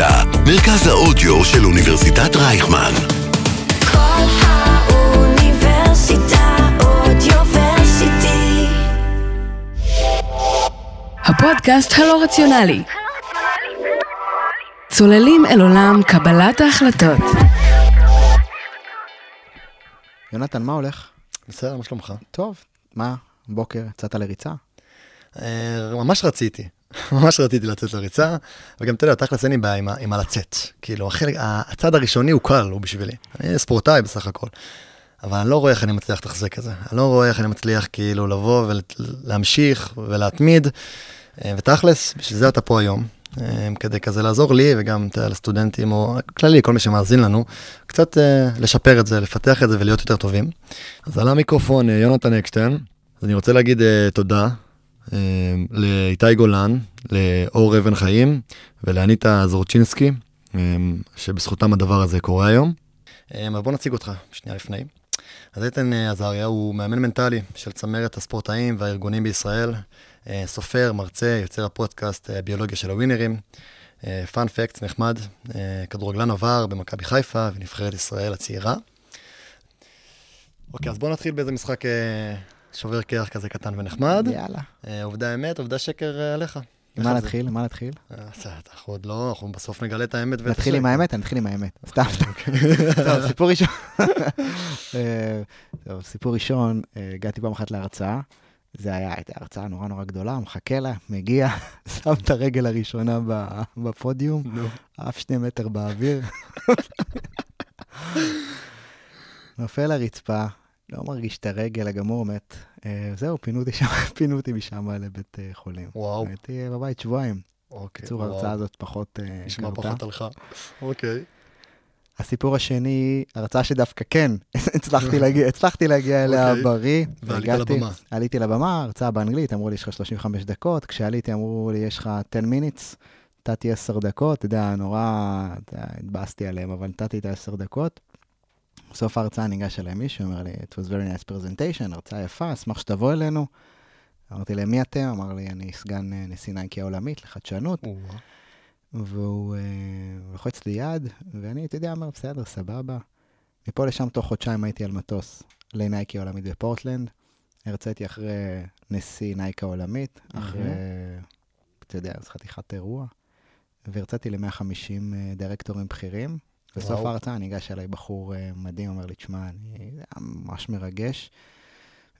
האוניברסיטה, מרכז האודיו של אוניברסיטת רייכמן. כל האוניברסיטה אודיוורסיטי. הפודקאסט הלא רציונלי. צוללים אל עולם קבלת ההחלטות. יונתן, מה הולך? בסדר, מה שלומך? טוב. מה, בוקר, יצאת לריצה? אה, ממש רציתי, ממש רציתי לצאת לריצה, וגם אתה יודע, תכלס אין לי בעיה עם הלצאת. כאילו, החלק, הצד הראשוני הוא קל, הוא בשבילי. אני ספורטאי בסך הכל. אבל אני לא רואה איך אני מצליח לתחזק את זה. אני לא רואה איך אני מצליח כאילו לבוא ולהמשיך ולהתמיד. אה, ותכלס, בשביל זה אתה פה היום. אה, כדי כזה לעזור לי וגם לסטודנטים או כללי, כל מי שמאזין לנו, קצת אה, לשפר את זה, לפתח את זה ולהיות יותר טובים. אז על המיקרופון יונתן אקשטיין, אז אני רוצה להגיד תודה לאיתי גולן, לאור אבן חיים ולאניטה זורצ'ינסקי, אה, שבזכותם הדבר הזה קורה היום. אה, אבל בוא נציג אותך שנייה לפני. אז איתן אה, עזריה הוא מאמן מנטלי של צמרת הספורטאים והארגונים בישראל, אה, סופר, מרצה, יוצר הפודקאסט אה, הביולוגיה של הווינרים, פאנפקט נחמד, אה, כדורגלן עבר במכבי חיפה ונבחרת ישראל הצעירה. אוקיי, אז בואו נתחיל באיזה משחק אה, שובר קרח כזה קטן ונחמד. יאללה. אה, עובדה אמת, עובדה שקר אה, עליך. מה נתחיל? מה נתחיל? אה, אנחנו עוד לא, אנחנו בסוף נגלה את האמת נתחיל עם. האמת? נתחיל עם האמת. סתם, סתם. טוב, סיפור ראשון. טוב, סיפור ראשון, הגעתי פעם אחת להרצאה. זה היה, הייתה הרצאה נורא נורא גדולה, מחכה לה, מגיע, שם את הרגל הראשונה בפודיום. עף שני מטר באוויר. נופל לרצפה, לא מרגיש את הרגל, הגמור מת. אה, זהו, פינו אותי שם, פינו אותי משם לבית אה, חולים. וואו. הייתי בבית שבועיים. אוקיי, בקיצור. ההרצאה הזאת פחות אה, נשמע קרתה. פחות עליך. אוקיי. הסיפור השני, הרצאה שדווקא כן, הצלחתי להגיע, הצלחתי להגיע אליה אוקיי. בריא. ועלית לבמה. עליתי לבמה, הרצאה באנגלית, אמרו לי, יש לך 35 דקות. כשעליתי, אמרו לי, יש לך 10 minutes, נתתי 10 דקות, אתה יודע, נורא, התבאסתי עליהם, אבל נתתי את ה-10 דקות. בסוף ההרצאה ניגש אליי מישהו, אומר לי, it was very nice presentation, הרצאה יפה, אשמח שתבוא אלינו. אמרתי להם, מי אתם? אמר לי, אני סגן אה, נשיא נייקי העולמית לחדשנות. והוא אה, לוחץ לי יד, ואני, אתה יודע, אומר, בסדר, סבבה. מפה לשם, תוך חודשיים הייתי על מטוס לנייקי העולמית בפורטלנד. הרציתי אחרי נשיא נייקי העולמית, אחרי, אתה יודע, אז חתיכת אירוע. והרציתי ל-150 דירקטורים בכירים. בסוף. ההרצאה ניגש אליי בחור אה, מדהים, אומר לי, תשמע, אני... ממש מרגש.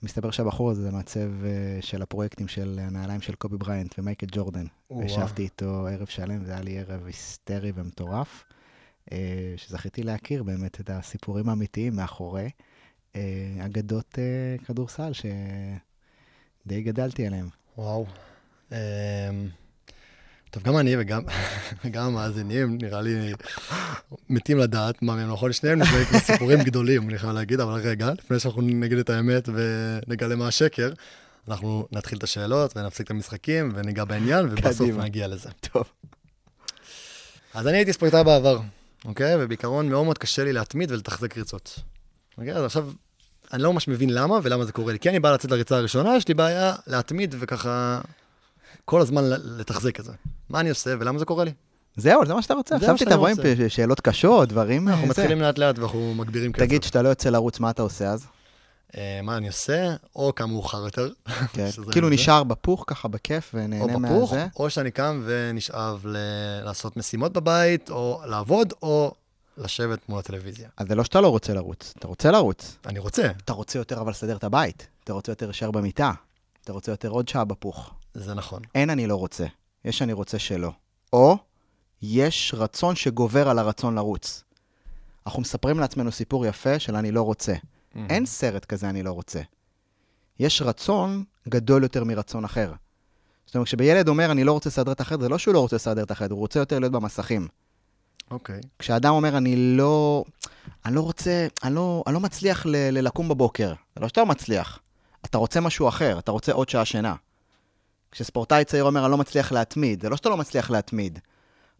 מסתבר שהבחור הזה זה מעצב אה, של הפרויקטים של הנעליים של קובי בריינט ומייקל ג'ורדן. וואו. וישבתי איתו ערב שלם, זה היה לי ערב היסטרי ומטורף, אה, שזכיתי להכיר באמת את הסיפורים האמיתיים מאחורי אגדות כדורסל שדי גדלתי עליהם. וואו. אמ, טוב, גם אני וגם המאזינים, נראה לי, מתים לדעת מה מהם נכון. שניהם נשמעים כמו סיפורים גדולים, אני חייב להגיד, אבל רגע, לפני שאנחנו נגיד את האמת ונגלה מה השקר, אנחנו נתחיל את השאלות ונפסיק את המשחקים וניגע בעניין, ובסוף. נגיע לזה. טוב. אז אני הייתי ספורטאי בעבר, אוקיי? ובעיקרון מאוד מאוד קשה לי להתמיד ולתחזק ריצות. אוקיי? אז עכשיו, אני לא ממש מבין למה ולמה זה קורה לי. כי אני בא לצאת לריצה הראשונה, יש לי בעיה להתמיד וככה כל הזמן לתחזק את זה. מה אני עושה ולמה זה קורה לי? זהו, זה מה שאתה רוצה. שאני תבוא עם שאלות קשות, דברים... אנחנו אה. מתחילים לאט לאט ואנחנו מגבירים קצב. תגיד, שאתה לא יוצא לרוץ, מה אתה עושה אז? אה, מה אני עושה, או קם מאוחר יותר. כן. כאילו. נשאר בפוך ככה בכיף או ונהנה בפוך, מהזה? או שאני קם ונשאב לעשות משימות בבית, או לעבוד, או לשבת מול הטלוויזיה. אז זה לא שאתה לא רוצה לרוץ, אתה רוצה לרוץ. אני רוצה, אתה רוצה יותר אבל לסדר את הבית. אתה רוצה יותר להישאר במיטה. אתה רוצה יותר עוד שעה בפוך. זה נכון. אין אני לא רוצה, יש אני רוצה שלא. או יש רצון שגובר על הרצון לרוץ. אנחנו מספרים לעצמנו סיפור יפה של אני לא רוצה. אין סרט כזה אני לא רוצה. יש רצון גדול יותר מרצון אחר. זאת אומרת, כשבילד אומר אני לא רוצה לסדר את החדר, זה לא שהוא לא רוצה לסדר את החדר, הוא רוצה יותר להיות במסכים. אוקיי. כשאדם אומר, אני לא, אני לא רוצה, אני לא, אני לא מצליח ל, ל- לקום בבוקר, זה לא שאתה לא מצליח, אתה רוצה משהו אחר, אתה רוצה עוד שעה שינה. כשספורטאי צעיר אומר, אני לא מצליח להתמיד, זה לא שאתה לא מצליח להתמיד.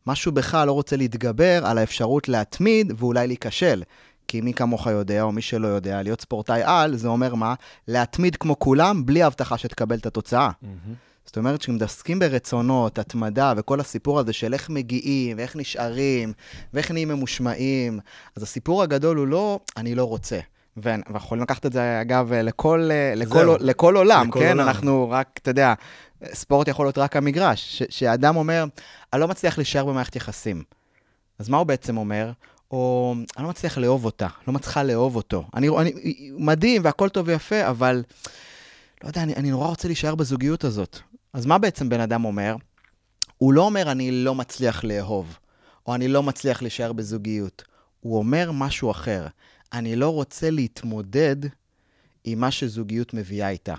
משהו בך לא רוצה להתגבר על האפשרות להתמיד ואולי להיכשל. כי מי כמוך יודע, או מי שלא יודע, להיות ספורטאי על, זה אומר מה? להתמיד כמו כולם, בלי הבטחה שתקבל את התוצאה. זאת אומרת, כשמתעסקים ברצונות, התמדה וכל הסיפור הזה של איך מגיעים, ואיך נשארים, ואיך נהיים ממושמעים, אז הסיפור הגדול הוא לא, אני לא רוצה. ואנחנו יכולים לקחת את זה, אגב, לכל, לכל, זהו. לכל עולם, לכל כן? עולם. אנחנו רק, אתה יודע, ספורט יכול להיות רק המגרש. שאדם אומר, אני לא מצליח להישאר במערכת יחסים. אז מה הוא בעצם אומר? או אני לא מצליח לאהוב אותה, לא מצליחה לאהוב אותו. אני, אני, מדהים והכל טוב ויפה, אבל לא יודע, אני, אני נורא רוצה להישאר בזוגיות הזאת. אז מה בעצם בן אדם אומר? הוא לא אומר, אני לא מצליח לאהוב, או אני לא מצליח להישאר בזוגיות. הוא אומר משהו אחר. אני לא רוצה להתמודד עם מה שזוגיות מביאה איתה,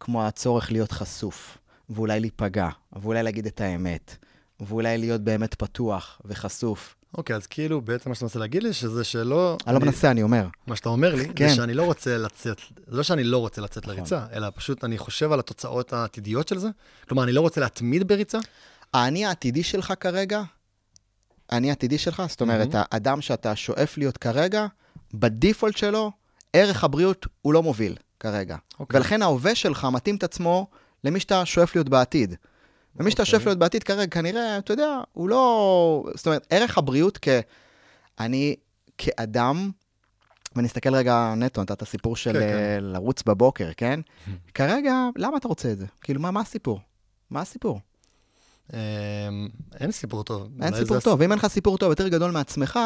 כמו הצורך להיות חשוף, ואולי להיפגע, ואולי להגיד את האמת, ואולי להיות באמת פתוח וחשוף. אוקיי, אז כאילו בעצם מה שאתה מנסה להגיד לי, שזה שלא... אני לא מנסה, אני אומר. מה שאתה אומר לי, כן. זה שאני לא רוצה לצאת, זה לא שאני לא רוצה לצאת נכון. לריצה, אלא פשוט אני חושב על התוצאות העתידיות של זה. כלומר, אני לא רוצה להתמיד בריצה. האני העתידי שלך כרגע, האני העתידי שלך, זאת אומרת. האדם שאתה שואף להיות כרגע, בדיפולט שלו, ערך הבריאות הוא לא מוביל כרגע. אוקיי. ולכן ההווה שלך מתאים את עצמו למי שאתה שואף להיות בעתיד. ומי שאתה אוקיי. שואף להיות בעתיד כרגע, כנראה, אתה יודע, הוא לא... זאת אומרת, ערך הבריאות כ... אני כאדם, ונסתכל רגע נטו, נתת סיפור של כן, כן. אה, לרוץ בבוקר, כן? כרגע, למה אתה רוצה את זה? כאילו, מה, מה הסיפור? מה הסיפור? אמ, אין סיפור טוב. אין סיפור טוב. ואם אין לך סיפור טוב יותר גדול מעצמך,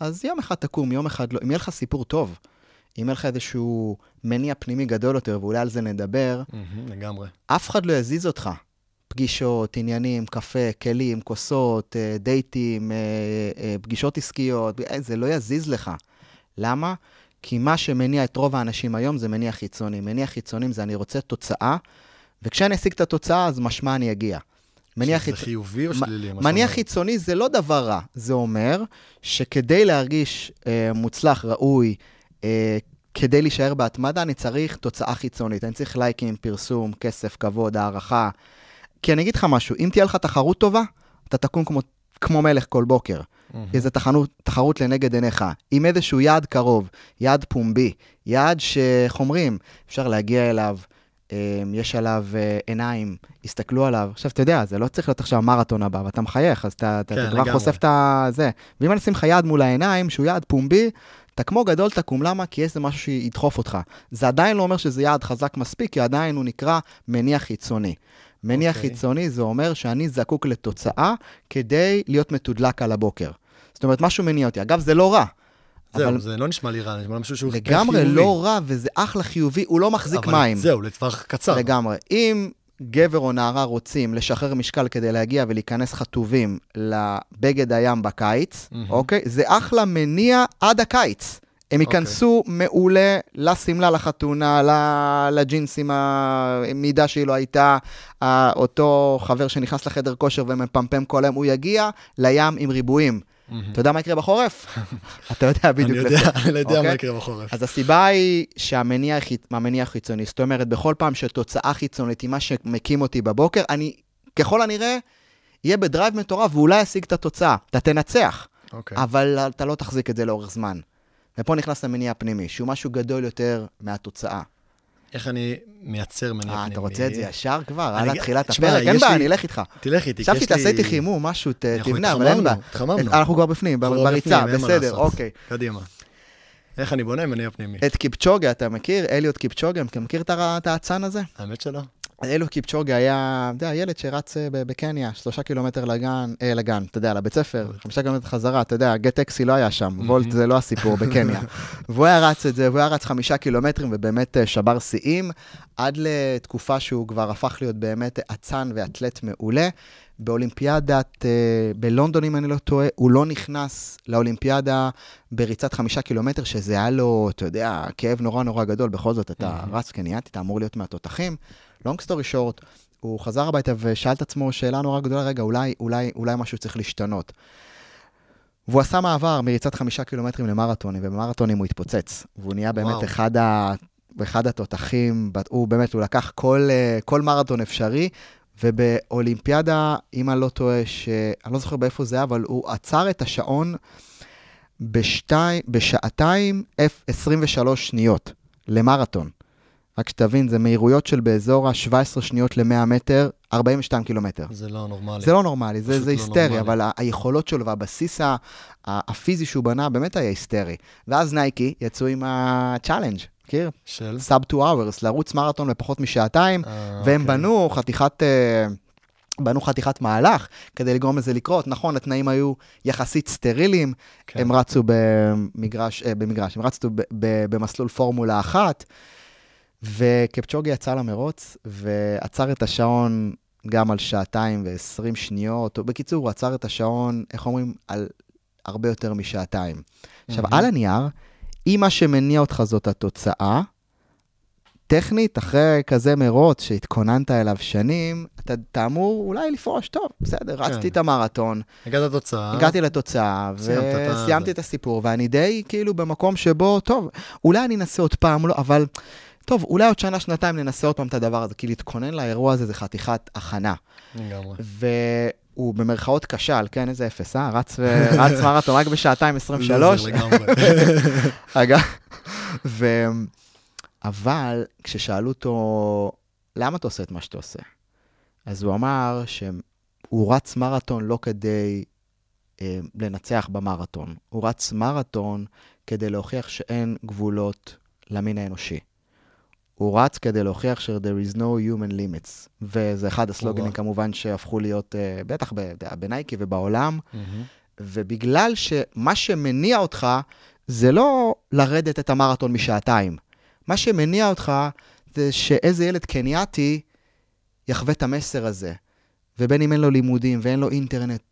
אז יום אחד תקום, יום אחד לא. אם יהיה לך סיפור טוב, אם יהיה לך איזשהו מניע פנימי גדול יותר, ואולי על זה נדבר, לגמרי. אף אחד לא יזיז אותך. פגישות, עניינים, קפה, כלים, כוסות, אה, דייטים, אה, אה, פגישות עסקיות, זה לא יזיז לך. למה? כי מה שמניע את רוב האנשים היום זה מניע חיצוני. מניע חיצוני זה אני רוצה תוצאה, וכשאני אשיג את התוצאה, אז משמע אני אגיע. מניע שזה חיצ- חיובי או שלילי? מניע? חיצוני זה לא דבר רע, זה אומר שכדי להרגיש אה, מוצלח, ראוי, כדי להישאר בהתמדה, אני צריך תוצאה חיצונית. אני צריך לייקים, פרסום, כסף, כבוד, הערכה. כי אני אגיד לך משהו, אם תהיה לך תחרות טובה, אתה תקום כמו, כמו מלך כל בוקר. מהמם. איזו תחרות, תחרות לנגד עיניך, עם איזשהו יעד קרוב, יעד פומבי, יעד שאיך אומרים, אפשר להגיע אליו, אה, יש עליו אה, עיניים, הסתכלו עליו. עכשיו, אתה יודע, זה לא צריך להיות עכשיו המרתון הבא, ואתה מחייך, אז אתה, כן, אתה כבר. חושף את הזה. ואם אני אשים לך יעד מול העיניים, שהוא יעד פומבי, אתה כמו גדול תקום, למה? כי יש איזה משהו שידחוף אותך. זה עדיין לא אומר שזה יעד חזק מספיק, כי עדיין הוא נקרא מניע חיצוני. מניע אוקיי. חיצוני זה אומר שאני זקוק לתוצאה כדי להיות מתודלק על הבוקר. זאת אומרת, משהו מניע אותי. אגב, זה לא רע. זהו, אבל זה לא נשמע לי רע, נשמע משהו שהוא לגמרי חיובי. לא רע, וזה אחלה חיובי, הוא לא מחזיק אבל מים. זהו, לטווח קצר. לגמרי. אם גבר או נערה רוצים לשחרר משקל כדי להגיע ולהיכנס חטובים לבגד הים בקיץ, מהמם. אוקיי? זה אחלה מניע עד הקיץ. הם אוקיי. ייכנסו מעולה לשמלה, לחתונה, לג'ינסים, המידה שהיא לא הייתה, אותו חבר שנכנס לחדר כושר ומפמפם כל היום, הוא יגיע לים עם ריבועים. אתה יודע מה יקרה בחורף? אתה יודע בדיוק. אני יודע, אני יודע מה אוקיי? יקרה בחורף. אז הסיבה היא שהמניע החיצ- המניע החיצוני, זאת אומרת, בכל פעם שתוצאה חיצונית היא מה שמקים אותי בבוקר, אני ככל הנראה אהיה בדרייב מטורף ואולי אשיג את התוצאה. אתה תנצח, אוקיי. אבל אתה לא תחזיק את זה לאורך זמן. ופה נכנס המניע הפנימי, שהוא משהו גדול יותר מהתוצאה. איך אני מייצר מניע אה, פנימי? אתה רוצה את זה ישר כבר? על תחילת תשמע, הפרק? אין בעיה, אני אלך איתך. תלך איתי, חשבתי. תעשה איתי חימום, משהו, תבנה, אבל אין בעיה. התחממנו. אנחנו כבר בפנים, בריצה, בסדר. אוקיי. קדימה. איך אני בונה מניע פנימי? את קיפצ'וגה, אתה מכיר? אליוט קיפצ'וגה, אתה מכיר את האצן הזה? האמת שלא. אלו קיפצ'וגה היה, אתה יודע, ילד שרץ אה, בקניה, שלושה קילומטר לגן, אה, לגן, אתה יודע, לבית ספר, חמישה קילומטר חזרה, אתה יודע, גט טקסי לא היה שם, וולט זה לא הסיפור בקניה. והוא היה רץ את זה, והוא היה רץ חמישה קילומטרים, ובאמת אה, שבר שיאים, עד לתקופה שהוא כבר הפך להיות באמת אצן ואתלט מעולה. באולימפיאדת, אה, בלונדון, אם אני לא טועה, הוא לא נכנס לאולימפיאדה בריצת חמישה קילומטר, שזה היה לו, אתה יודע, כאב נורא נורא גדול, בכל זאת, אתה רץ קנייתי, אתה אמור להיות מהתותחים. long story short, הוא חזר הביתה ושאל את עצמו שאלה נורא גדולה, רגע, אולי, אולי, אולי משהו צריך להשתנות. והוא עשה מעבר מריצת חמישה קילומטרים למרתונים, ובמרתונים הוא התפוצץ. והוא נהיה באמת וואו. אחד, ה, אחד התותחים, הוא באמת, הוא לקח כל, אה, כל מרתון אפשרי, ובאולימפיאדה, אם אני לא טועה, ש... אני לא זוכר באיפה זה היה, אבל הוא עצר את השעון בשתי... בשעתיים F 23 שניות למרתון. רק שתבין, זה מהירויות של באזור ה-17 שניות ל-100 מטר, 42 קילומטר. זה לא נורמלי. זה לא נורמלי, זה, זה לא היסטרי, נורמלי. אבל היכולות שלו והבסיס הפיזי שהוא בנה באמת היה היסטרי. ואז נייקי יצאו עם ה challenge, מכיר? של? sub 2 hours, לרוץ מרתון בפחות משעתיים, אה, והם אוקיי. בנו חתיכת... אה, בנו חתיכת מהלך כדי לגרום לזה לקרות. נכון, התנאים היו יחסית סטריליים, כן. הם רצו במגרש, אה, במגרש, הם רצו במסלול פורמולה אחת, וקפצ'וגי יצא למרוץ ועצר את השעון גם על שעתיים ועשרים שניות, או בקיצור, הוא עצר את השעון, איך אומרים, על הרבה יותר משעתיים. עכשיו, מהמם. על הנייר, אם מה שמניע אותך זאת התוצאה, טכנית, אחרי כזה מרוץ שהתכוננת אליו שנים, אתה, אתה אמור אולי לפרוש, טוב, בסדר, רצתי את המרתון, הגעת לתוצאה. הגעתי לתוצאה, סיימת את וסיימתי את הסיפור, ואני די כאילו במקום שבו, טוב, אולי אני אנסה עוד פעם, לא, אבל טוב, אולי עוד שנה, שנתיים ננסה עוד פעם את הדבר הזה, כי להתכונן לאירוע הזה זה חתיכת הכנה. לגמרי. והוא במרכאות כשל, כן, איזה אפס, אה? רץ, רץ מרתון רק בשעתיים 23. לוזר לגמרי. אגב, ו... אבל כששאלו אותו, למה אתה עושה את מה שאתה עושה? אז הוא אמר שהוא רץ מרתון לא כדי אה, לנצח במרתון, הוא רץ מרתון כדי להוכיח שאין גבולות למין האנושי. הוא רץ כדי להוכיח ש-there is no human limits, וזה אחד הסלוגנים. כמובן שהפכו להיות, אה, בטח ב- בנייקי ובעולם, מהמם. ובגלל שמה שמניע אותך זה לא לרדת את המרתון משעתיים. מה שמניע אותך זה שאיזה ילד קנייתי יחווה את המסר הזה. ובין אם אין לו לימודים ואין לו אינטרנט,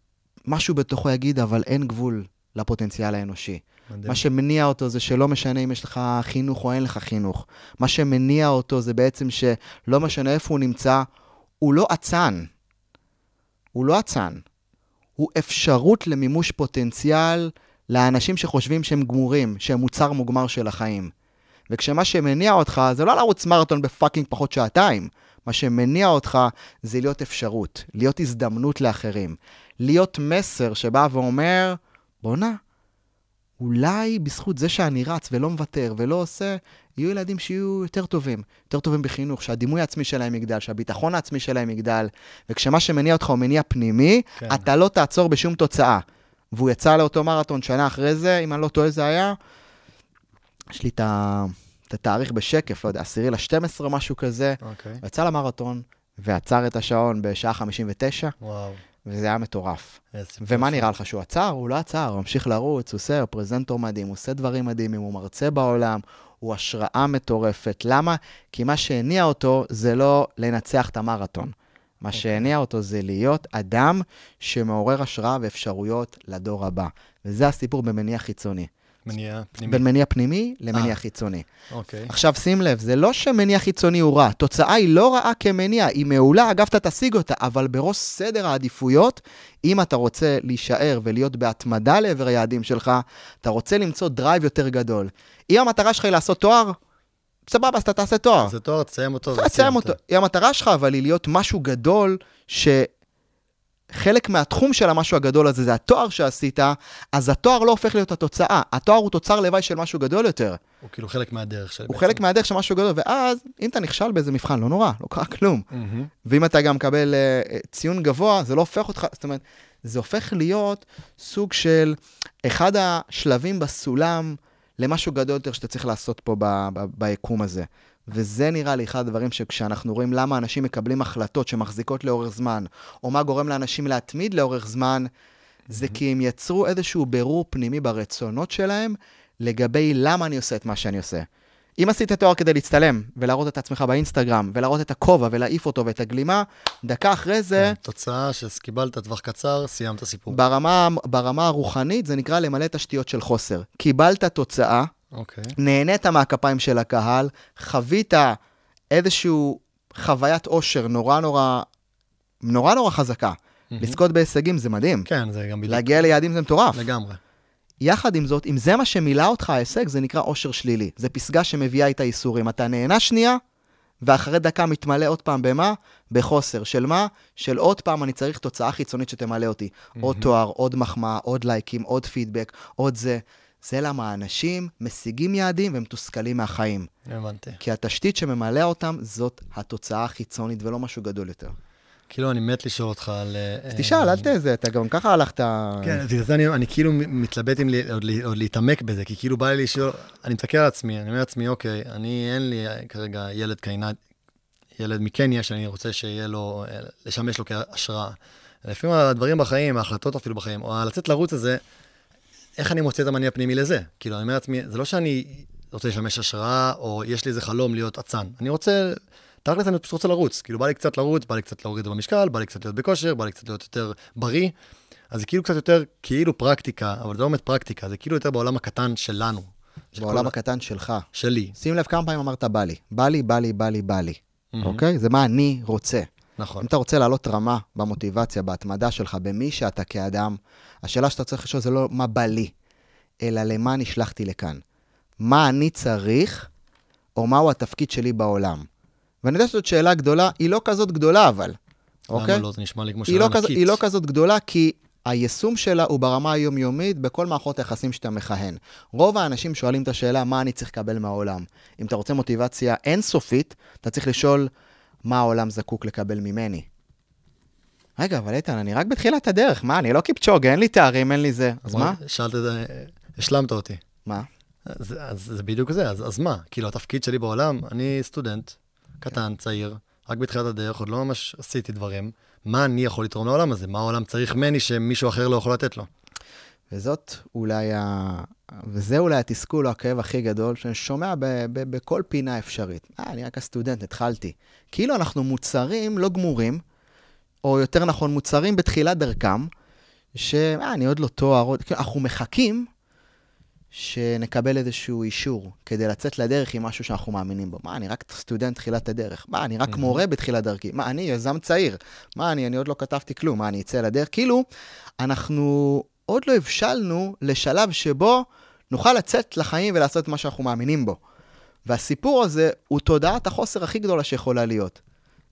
משהו בתוכו יגיד, אבל אין גבול לפוטנציאל האנושי. מדהים. מה שמניע אותו זה שלא משנה אם יש לך חינוך או אין לך חינוך. מה שמניע אותו זה בעצם שלא משנה איפה הוא נמצא, הוא לא אצן. הוא לא אצן. הוא אפשרות למימוש פוטנציאל לאנשים שחושבים שהם גמורים, שהם מוצר מוגמר של החיים. וכשמה שמניע אותך זה לא לרוץ מרתון בפאקינג פחות שעתיים. מה שמניע אותך זה להיות אפשרות, להיות הזדמנות לאחרים. להיות מסר שבא ואומר, בואנה, אולי בזכות זה שאני רץ ולא מוותר ולא עושה, יהיו ילדים שיהיו יותר טובים, יותר טובים בחינוך, שהדימוי העצמי שלהם יגדל, שהביטחון העצמי שלהם יגדל, וכשמה שמניע אותך הוא מניע פנימי, כן. אתה לא תעצור בשום תוצאה. והוא יצא לאותו מרתון שנה אחרי זה, אם אני לא טועה זה היה, יש לי את ה- את התאריך בשקף, לא יודע, עשירי ל-12 משהו כזה, אוקיי. הוא יצא למרתון ועצר את השעון בשעה 59, וואו. וזה היה מטורף. ומה. נראה לך שהוא עצר? הוא לא עצר, הוא ממשיך לרוץ, הוא עושה, הוא פרזנטור מדהים, הוא עושה דברים מדהימים, הוא מרצה בעולם, הוא השראה מטורפת. למה? כי מה שהניע אותו זה לא לנצח את המרתון. מה אוקיי. שהניע אותו זה להיות אדם שמעורר השראה ואפשרויות לדור הבא. וזה הסיפור במניע חיצוני. מניע פנימי. בין מניע פנימי למניע אה. חיצוני. אוקיי. עכשיו שים לב, זה לא שמניע חיצוני הוא רע, תוצאה היא לא רעה כמניע, היא מעולה, אגב, אתה תשיג אותה, אבל בראש סדר העדיפויות, אם אתה רוצה להישאר ולהיות בהתמדה לעבר היעדים שלך, אתה רוצה למצוא drive יותר גדל. אם המטרה שלך היא לעשות תואר, סבבה, אז אתה תעשה תואר. זה תואר, תסיים אותו. תסיים אותו. אם המטרה שלך אבל היא להיות משהו גדול, שחלק מהתחום של המשהו הגדול הזה זה התואר שעשית, אז התואר לא הופך להיות התוצאה. התואר הוא תוצר לוואי של משהו גדול יותר. הוא כאילו חלק מהדרך שלי. הוא חלק מהדרך של משהו גדול, ואז אם אתה נכשל באיזה מבחן, לא נורא, לא קרה כלום. ואם אתה גם מקבל uh, ציון גבוה, זה לא הופך אותך, זאת אומרת, זה הופך להיות סוג של אחד השלבים בסולם למשהו גדול יותר שאתה צריך לעשות פה ב- ב- ביקום הזה. וזה נראה לי אחד הדברים שכשאנחנו רואים למה אנשים מקבלים החלטות שמחזיקות לאורך זמן, או מה גורם לאנשים להתמיד לאורך זמן, זה כי הם יצרו איזשהו בירור פנימי ברצונות שלהם לגבי למה אני עושה את מה שאני עושה. אם עשית תואר כדי להצטלם ולהראות את עצמך באינסטגרם ולהראות את הכובע ולהעיף אותו ואת הגלימה, דקה אחרי זה, כן, תוצאה שקיבלת טווח קצר, סיימת סיפור. ברמה, ברמה הרוחנית זה נקרא למלא תשתיות של חוסר. קיבלת תוצאה, אוקיי. נהנית מהכפיים של הקהל, חווית איזושהי חוויית אושר נורא נורא, נורא נורא חזקה. לזכות בהישגים זה מדהים. כן, זה גם בדיוק. להגיע ליעדים זה מטורף. לגמרי. יחד עם זאת, אם זה מה שמילא אותך ההישג, זה נקרא אושר שלילי. זה פסגה שמביאה איתה ייסורים. אתה נהנה שנייה, ואחרי דקה מתמלא עוד פעם במה? בחוסר. של מה? של עוד פעם אני צריך תוצאה חיצונית שתמלא אותי. עוד תואר, עוד מחמאה, עוד לייקים, עוד פידבק, עוד זה. זה למה האנשים משיגים יעדים ומתוסכלים מהחיים. הבנתי. כי התשתית שממלא אותם זאת התוצאה החיצונית ולא משהו גדול יותר. כאילו, אני מת לשאול אותך על... אז תשאל, אל תזה, אתה גם ככה הלכת... כן, בגלל זה אני, אני כאילו מתלבט אם עוד, להתעמק בזה, כי כאילו בא לי לשאול, אני מסתכל על עצמי, אני אומר לעצמי, אוקיי, אני, אין לי כרגע ילד קיינת, ילד מקניה שאני רוצה שיהיה לו, אה, לשמש לו כהשראה. לפעמים הדברים בחיים, ההחלטות אפילו בחיים, או לצאת לרוץ הזה, איך אני מוצא את המניע הפנימי לזה? כאילו, אני אומר לעצמי, זה לא שאני רוצה לשמש השראה, או יש לי איזה חלום להיות אצן. אני רוצה, תכל'ס אני פשוט רוצה לרוץ. כאילו, בא לי קצת לרוץ, בא לי קצת להוריד במשקל, בא לי קצת להיות בכושר, בא לי קצת להיות יותר בריא. אז זה כאילו קצת יותר, כאילו פרקטיקה, אבל זה לא באמת פרקטיקה, זה כאילו יותר בעולם הקטן שלנו. של בעולם כל- הקטן שלך. שלי, שים לב כמה פעמים אמרת בא לי. בא לי, בא לי, בא לי, בא לי. מהמם. אוקיי? זה מה אני רוצה. נכון. אם אתה רוצה לעלות רמה במוטיבציה, בהתמדה שלך, במי שאתה כאדם, השאלה שאתה צריך לשאול זה לא מה בא לי, אלא למה נשלחתי לכאן. מה אני צריך, או מהו התפקיד שלי בעולם. ואני יודע שזאת שאלה גדולה, היא לא כזאת גדולה אבל, אוקיי? למה לא? זה נשמע לי כמו היא שאלה לא, ענקית. היא לא כזאת גדולה, כי היישום שלה הוא ברמה היומיומית בכל מערכות היחסים שאתה מכהן. רוב האנשים שואלים את השאלה, מה אני צריך לקבל מהעולם? אם אתה רוצה מוטיבציה אינסופית, אתה צריך לשאול, מה העולם זקוק לקבל ממני? רגע, אבל איתן, אני רק בתחילת הדרך, מה, אני לא קיפצ'וגה, אין לי תארים, אין לי זה. אז מה? שאלת את זה, השלמת אותי. מה? אז, אז זה בדיוק זה, אז, אז מה? כאילו, התפקיד שלי בעולם, אני סטודנט, קטן, צעיר, רק בתחילת הדרך, עוד לא ממש עשיתי דברים. מה אני יכול לתרום לעולם הזה? מה העולם צריך ממני שמישהו אחר לא יכול לתת לו? וזאת אולי ה... וזה אולי התסכול או הכאב הכי גדול שאני שומע ב- ב- בכל פינה אפשרית. אה, אני רק הסטודנט, התחלתי. כאילו אנחנו מוצרים לא גמורים, או יותר נכון, מוצרים בתחילת דרכם, שאה, אני עוד לא תואר, עוד... כאילו, אנחנו מחכים שנקבל איזשהו אישור כדי לצאת לדרך עם משהו שאנחנו מאמינים בו. מה, אני רק סטודנט תחילת הדרך. מה, אני רק מורה בתחילת דרכי. מה, אני יזם צעיר. מה, אני, אני עוד לא כתבתי כלום. מה, אני אצא לדרך? כאילו, אנחנו עוד לא הבשלנו לשלב שבו נוכל לצאת לחיים ולעשות את מה שאנחנו מאמינים בו. והסיפור הזה הוא תודעת החוסר הכי גדולה שיכולה להיות.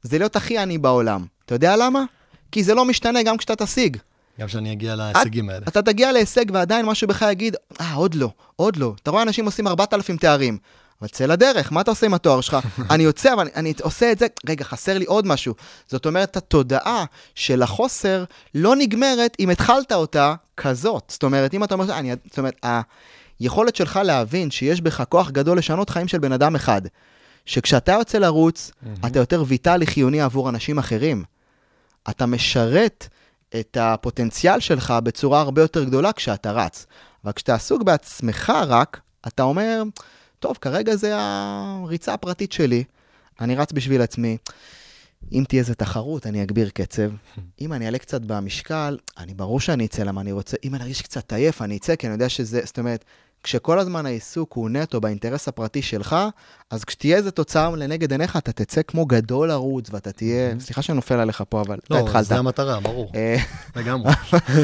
זה להיות הכי עני בעולם. אתה יודע למה? כי זה לא משתנה גם כשאתה תשיג. גם שאני אגיע להישגים האלה. אתה תגיע להישג ועדיין משהו בך יגיד, אה, עוד לא, עוד לא. אתה רואה אנשים עושים 4,000 תארים. אבל צא לדרך, מה אתה עושה עם התואר שלך? אני יוצא, אבל אני, אני עושה את זה, רגע, חסר לי עוד משהו. זאת אומרת, התודעה של החוסר לא נגמרת אם התחלת אותה כזאת. זאת אומרת, אם אתה אומר, אני, זאת אומרת, היכולת שלך להבין שיש בך כוח גדול לשנות חיים של בן אדם אחד, שכשאתה יוצא לרוץ, אתה יותר ויטלי חיוני עבור אנשים אחרים. אתה משרת את הפוטנציאל שלך בצורה הרבה יותר גדולה כשאתה רץ. אבל כשאתה עסוק בעצמך רק, אתה אומר, טוב, כרגע זה הריצה הפרטית שלי, אני רץ בשביל עצמי. אם תהיה איזה תחרות, אני אגביר קצב. אם אני אעלה קצת במשקל, אני ברור שאני אצא למה אני רוצה. אם אני ארגיש קצת עייף, אני אצא, כי אני יודע שזה, זאת אומרת, כשכל הזמן העיסוק הוא נטו באינטרס הפרטי שלך, אז כשתהיה איזה תוצאה לנגד עיניך, אתה תצא כמו גדול לרוץ, ואתה תהיה... סליחה שאני נופל עליך פה, אבל אתה לא, התחלת. זה המטרה, ברור, אה, לגמרי.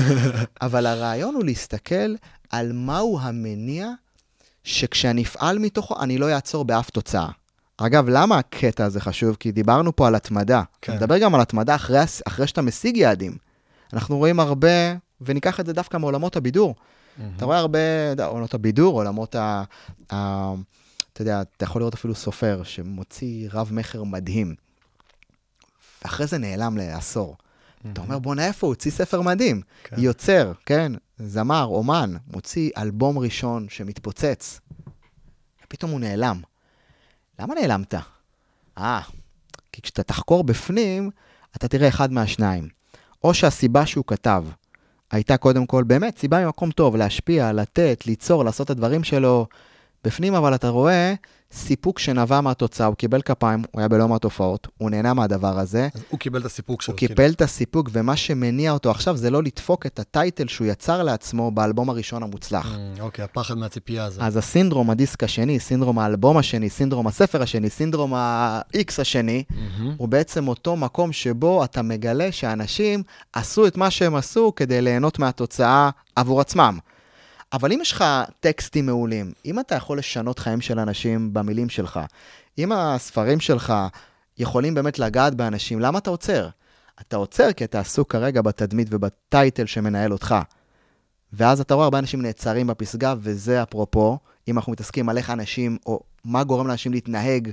אבל הרעיון הוא להסתכל על מהו המניע שכשאני אפעל מתוכו, אני לא אעצור באף תוצאה. אגב, למה הקטע הזה חשוב? כי דיברנו פה על התמדה. כן. נדבר גם על התמדה אחרי, אחרי שאתה משיג יעדים. אנחנו רואים הרבה, וניקח את זה דווקא מעולמות הבידור. אתה רואה הרבה, עולמות הבידור, עולמות ה... ה... אתה יודע, אתה יכול לראות אפילו סופר שמוציא רב-מכר מדהים, ואחרי זה נעלם לעשור. אתה אומר, בואנה, איפה הוא? הוציא ספר מדהים. כן. יוצר, כן, זמר, אומן, מוציא אלבום ראשון שמתפוצץ, ופתאום הוא נעלם. למה נעלמת? אה, כי כשאתה תחקור בפנים, אתה תראה אחד מהשניים. או שהסיבה שהוא כתב הייתה קודם כל באמת סיבה ממקום טוב, להשפיע, לתת, ליצור, לעשות את הדברים שלו. בפנים אבל אתה רואה סיפוק שנבע מהתוצאה, הוא קיבל כפיים, הוא היה בלא מעט הופעות, הוא נהנה מהדבר הזה. אז הוא קיבל את הסיפוק שלו. הוא כאילו. קיבל את הסיפוק, ומה שמניע אותו עכשיו זה לא לדפוק את הטייטל שהוא יצר לעצמו באלבום הראשון המוצלח. Mm, אוקיי, הפחד מהציפייה הזאת. אז הסינדרום הדיסק השני, סינדרום האלבום השני, סינדרום הספר השני, סינדרום ה-X השני, מהמם. הוא בעצם אותו מקום שבו אתה מגלה שאנשים עשו את מה שהם עשו כדי ליהנות מהתוצאה עבור עצמם. אבל אם יש לך טקסטים מעולים, אם אתה יכול לשנות חיים של אנשים במילים שלך, אם הספרים שלך יכולים באמת לגעת באנשים, למה אתה עוצר? אתה עוצר כי אתה עסוק כרגע בתדמית ובטייטל שמנהל אותך. ואז אתה רואה הרבה אנשים נעצרים בפסגה, וזה אפרופו, אם אנחנו מתעסקים על איך אנשים, או מה גורם לאנשים להתנהג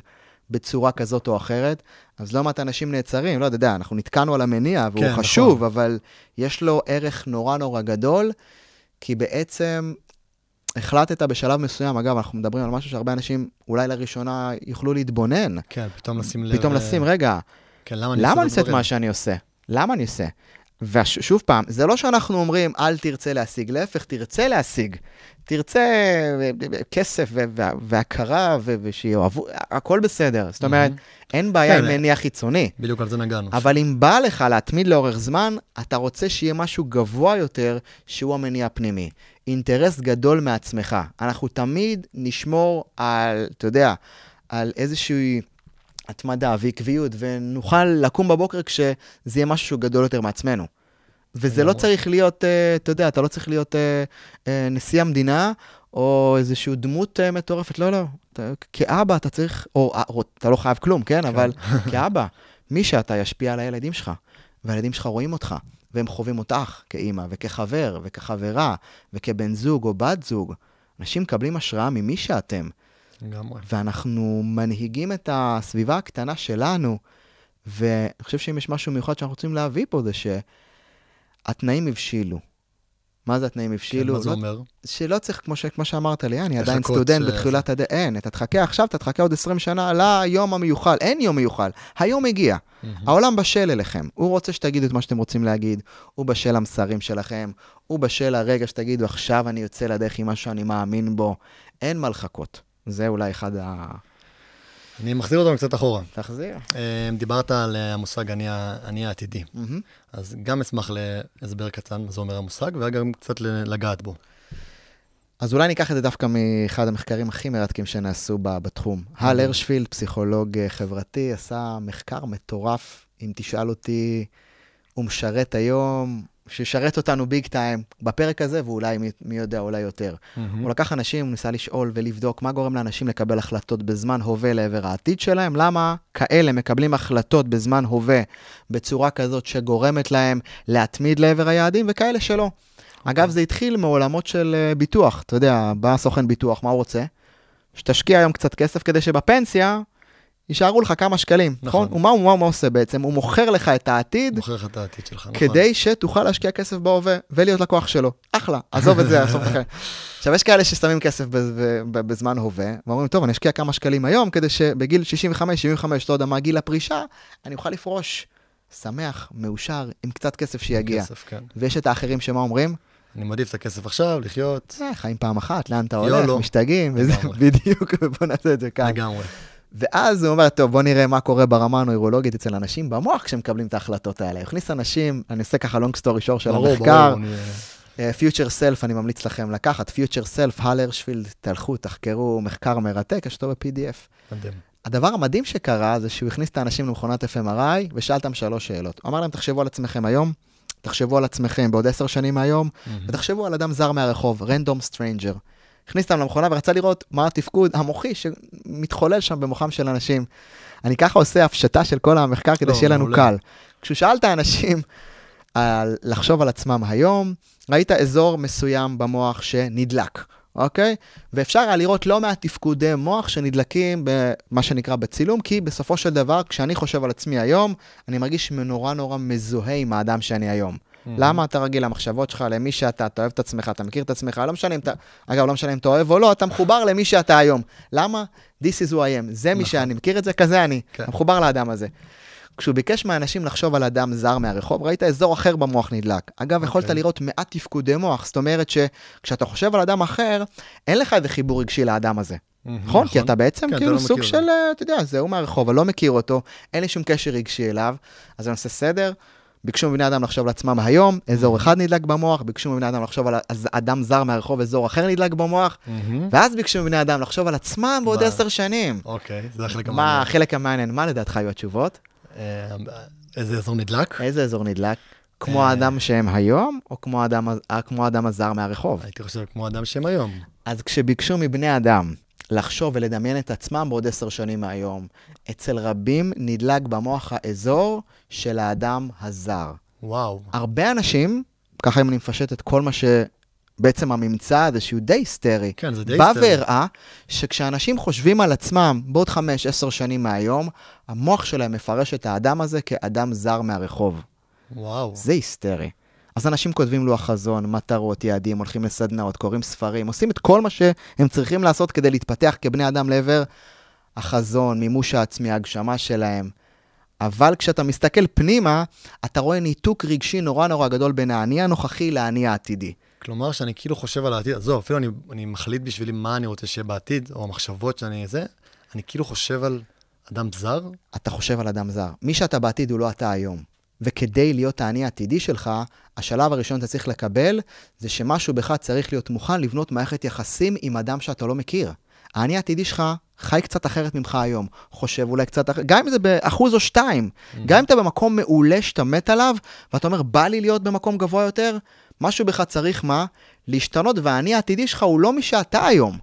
בצורה כזאת או אחרת, אז לא מעט אנשים נעצרים, לא יודע, אנחנו נתקענו על המניע, והוא כן, חשוב, נכון. אבל יש לו ערך נורא נורא גדול, כי בעצם החלטת בשלב מסוים, אגב, אנחנו מדברים על משהו שהרבה אנשים אולי לראשונה יוכלו להתבונן, כן, פתאום לשים לב... פתאום אה, לשים, רגע, כן, למה אני למה אני עושה את? מה שאני עושה? למה אני עושה? ושוב פעם, זה לא שאנחנו אומרים, אל תרצה להשיג, להפך, תרצה להשיג. תרצה כסף והכרה ושיאהבו, הכל בסדר. זאת אומרת, אין בעיה כן, עם מניע חיצוני. בדיוק על זה נגענו. אבל אם בא לך להתמיד לאורך זמן, אתה רוצה שיהיה משהו גבוה יותר, שהוא המניע הפנימי. אינטרס גדול מעצמך. אנחנו תמיד נשמור על, אתה יודע, על איזושהי התמדה ועקביות, ונוכל לקום בבוקר כשזה יהיה משהו שהוא גדול יותר מעצמנו. וזה לא. צריך להיות, אה, אתה יודע, אתה לא צריך להיות אה, אה, נשיא המדינה, או איזושהי דמות מטורפת, לא, לא. אתה, כאבא אתה צריך, או, או אתה לא חייב כלום, כן? אבל כאבא, מי שאתה ישפיע על הילדים שלך, והילדים שלך רואים אותך, והם חווים אותך כאימא, וכחבר, וכחברה, וכבן זוג או בת זוג. אנשים מקבלים השראה ממי שאתם, לגמרי. ואנחנו מנהיגים את הסביבה הקטנה שלנו, ואני חושב שאם יש משהו מיוחד שאנחנו רוצים להביא פה, זה שהתנאים הבשילו. מה זה התנאים כן, הבשילו? מה זה לא- אומר? שלא צריך, כמו, ש, כמו שאמרת לי, אני עדיין סטודנט אה, בתחילת הדרך, אין, אתה תחכה עכשיו, אתה תחכה עוד 20 שנה ליום המיוחל, אין יום מיוחל, היום הגיע. העולם בשל אליכם, הוא רוצה שתגידו את מה שאתם רוצים להגיד, הוא בשל למסרים שלכם, הוא בשל הרגע שתגידו, עכשיו אני יוצא לדרך עם משהו שאני מאמין בו, אין מה לחכות. זה אולי אחד ה... אני מחזיר אותנו קצת אחורה. תחזיר. אה, דיברת על אה, המושג אני אני העתידי. מהמם. אז גם אשמח להסבר קטן מה זה אומר המושג, וגם קצת לגעת בו. אז אולי ניקח את זה דווקא מאחד המחקרים הכי מרתקים שנעשו בתחום. הל הרשפילד, פסיכולוג אה, חברתי, עשה מחקר מטורף. אם תשאל אותי, הוא משרת היום, שישרת אותנו ביג טיים בפרק הזה, ואולי מי, מי יודע, אולי יותר. הוא לקח אנשים, הוא ניסה לשאול ולבדוק מה גורם לאנשים לקבל החלטות בזמן הווה לעבר העתיד שלהם, למה כאלה מקבלים החלטות בזמן הווה בצורה כזאת שגורמת להם להתמיד לעבר היעדים, וכאלה שלא. אגב, זה התחיל מעולמות של אה, ביטוח. אתה יודע, בא סוכן ביטוח, מה הוא רוצה? שתשקיע היום קצת כסף כדי שבפנסיה יישארו לך כמה שקלים, נכון? נכון. ומה הוא, עושה בעצם? הוא מוכר לך את העתיד מוכר לך את העתיד שלך, נכון. כדי שתוכל להשקיע כסף בהווה ולהיות לקוח שלו. אחלה, עזוב את זה, עזוב את. עכשיו, יש כאלה ששמים כסף בזמן הווה, ואומרים, טוב, אני אשקיע כמה שקלים היום, כדי שבגיל 65, 75, לא יודע מה גיל הפרישה, אני אוכל לפרוש שמח, מאושר, עם קצת כסף שיגיע. כסף, כן. ויש את האחרים שמה אומרים? אני מעדיף את הכסף עכשיו, לחיות. אה, חיים פעם אחת, לאן אתה. הולך, משתגעים, וזה. בדיוק, ובוא נעשה את זה כאן. לגמרי. ואז הוא אומר, טוב, בוא נראה מה קורה ברמה הנוירולוגית אצל אנשים במוח כשהם מקבלים את ההחלטות האלה. הוא הכניס אנשים, אני עושה ככה long story short של ברור, המחקר, ברור. אני- אה, אני ממליץ לכם לקחת, Future Self, הל הרשפילד, תלכו, תחקרו, מחקר מרתק, יש אותו ב-PDF. הדבר המדהים שקרה זה שהוא הכניס את האנשים למכונת FMRI ושאל אותם שלוש שאלות. הוא אמר להם, תחשבו על עצמכם היום, תחשבו על עצמכם בעוד עשר שנים מהיום, ותחשבו על אדם זר מהרחוב, random stranger. הכניס אותם למכונה ורצה לראות מה התפקוד המוחי שמתחולל שם במוחם של אנשים. אני ככה עושה הפשטה של כל המחקר כדי לא, שיהיה לנו מעולה. קל. כשהוא שאל את האנשים על לחשוב על עצמם היום, ראית אזור מסוים במוח שנדלק, אוקיי? ואפשר היה לראות לא מעט תפקודי מוח שנדלקים במה שנקרא בצילום, כי בסופו של דבר, כשאני חושב על עצמי היום, אני מרגיש נורא נורא מזוהה עם האדם שאני היום. למה אתה רגיל למחשבות שלך, למי שאתה, אתה אוהב את עצמך, אתה מכיר את עצמך, לא משנה אם אתה, אגב, לא משנה אם אתה אוהב או לא, אתה מחובר למי שאתה היום. למה? This is who I am, זה מי נכון. שאני, מכיר את זה? כזה אני, כן. אתה מחובר לאדם הזה. כשהוא ביקש מהאנשים לחשוב על אדם זר מהרחוב, ראית אזור אחר במוח נדלק. אגב, יכולת אוקיי. לראות מעט תפקודי מוח, זאת אומרת שכשאתה חושב על אדם אחר, אין לך איזה חיבור רגשי לאדם הזה. נכון? כי אתה בעצם כן, אתה כאילו לא סוג של, אה, אתה יודע, זהו מהרחוב, אני לא מכיר אותו, אין לי שום קשר רגשי אליו, אז אני עושה סדר. ביקשו מבני אדם לחשוב על עצמם היום, אזור אחד נדלק במוח, ביקשו מבני אדם לחשוב על אדם זר מהרחוב, אזור אחר נדלק במוח, מהמם. ואז ביקשו מבני אדם לחשוב על עצמם בעוד מה? עשר שנים. אוקיי, זה החלק מה המעניין. החלק המעניין? מה לדעתך היו התשובות? אה, איזה אזור נדלק? איזה אזור נדלק? כמו אה. האדם שהם היום, או כמו האדם, ה- כמו האדם הזר מהרחוב? הייתי חושב כמו אדם שהם היום. אז כשביקשו מבני אדם לחשוב ולדמיין את עצמם בעוד עשר שנים מהיום, אצל רבים נדלק במוח האזור של האדם הזר. וואו. הרבה אנשים, ככה אם אני מפשט את כל מה בעצם הממצא הזה שהוא די היסטרי, כן, זה די בא היסטרי. והראה שכשאנשים חושבים על עצמם בעוד חמש, עשר שנים מהיום, המוח שלהם מפרש את האדם הזה כאדם זר מהרחוב. וואו. זה היסטרי. אז אנשים כותבים לוח חזון, מטרות, יעדים, הולכים לסדנאות, קוראים ספרים, עושים את כל מה שהם צריכים לעשות כדי להתפתח כבני אדם לעבר החזון, מימוש העצמי, ההגשמה שלהם. אבל כשאתה מסתכל פנימה, אתה רואה ניתוק רגשי נורא נורא גדול בין האני הנוכחי לאני העתידי. כלומר, שאני כאילו חושב על העתיד, עזוב, אפילו אני, אני מחליט בשבילי מה אני רוצה שיהיה בעתיד, או המחשבות שאני זה, אני כאילו חושב על אדם זר, אתה חושב על אדם זר. מי שאתה בעתיד הוא לא אתה היום. וכדי להיות האני העתידי שלך, השלב הראשון שאתה צריך לקבל, זה שמשהו בך צריך להיות מוכן לבנות מערכת יחסים עם אדם שאתה לא מכיר. האני העתידי שלך חי קצת אחרת ממך היום, חושב אולי קצת אחרת, גם אם זה באחוז או שתיים, גם אם אתה במקום מעולה שאתה מת עליו, ואתה אומר, בא לי להיות במקום גבוה יותר, משהו בך צריך מה? להשתנות, והאני העתידי שלך הוא לא מי שאתה היום.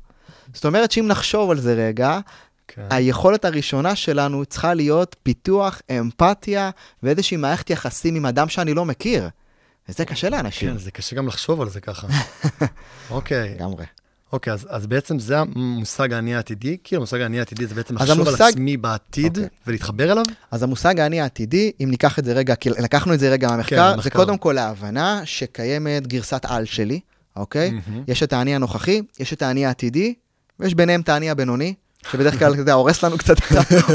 זאת אומרת שאם נחשוב על זה רגע, כן. היכולת הראשונה שלנו צריכה להיות פיתוח, אמפתיה ואיזושהי מערכת יחסים עם אדם שאני לא מכיר. וזה קשה לאנשים. כן, זה קשה גם לחשוב על זה ככה. אוקיי, לגמרי. אוקיי, אז, אז בעצם זה המושג האני העתידי, כאילו המושג האני העתידי זה בעצם לחשוב המושג- על עצמי בעתיד אוקיי. ולהתחבר אליו? אז המושג האני העתידי, אם ניקח את זה רגע, כי לקחנו את זה רגע מהמחקר, כן, זה. קודם כל ההבנה שקיימת גרסת על שלי, אוקיי? מהמם. יש את האני הנוכחי, יש את האני העתידי, ויש ביניהם את האני הבינוני. שבדרך כלל, אתה יודע, הורס לנו קצת,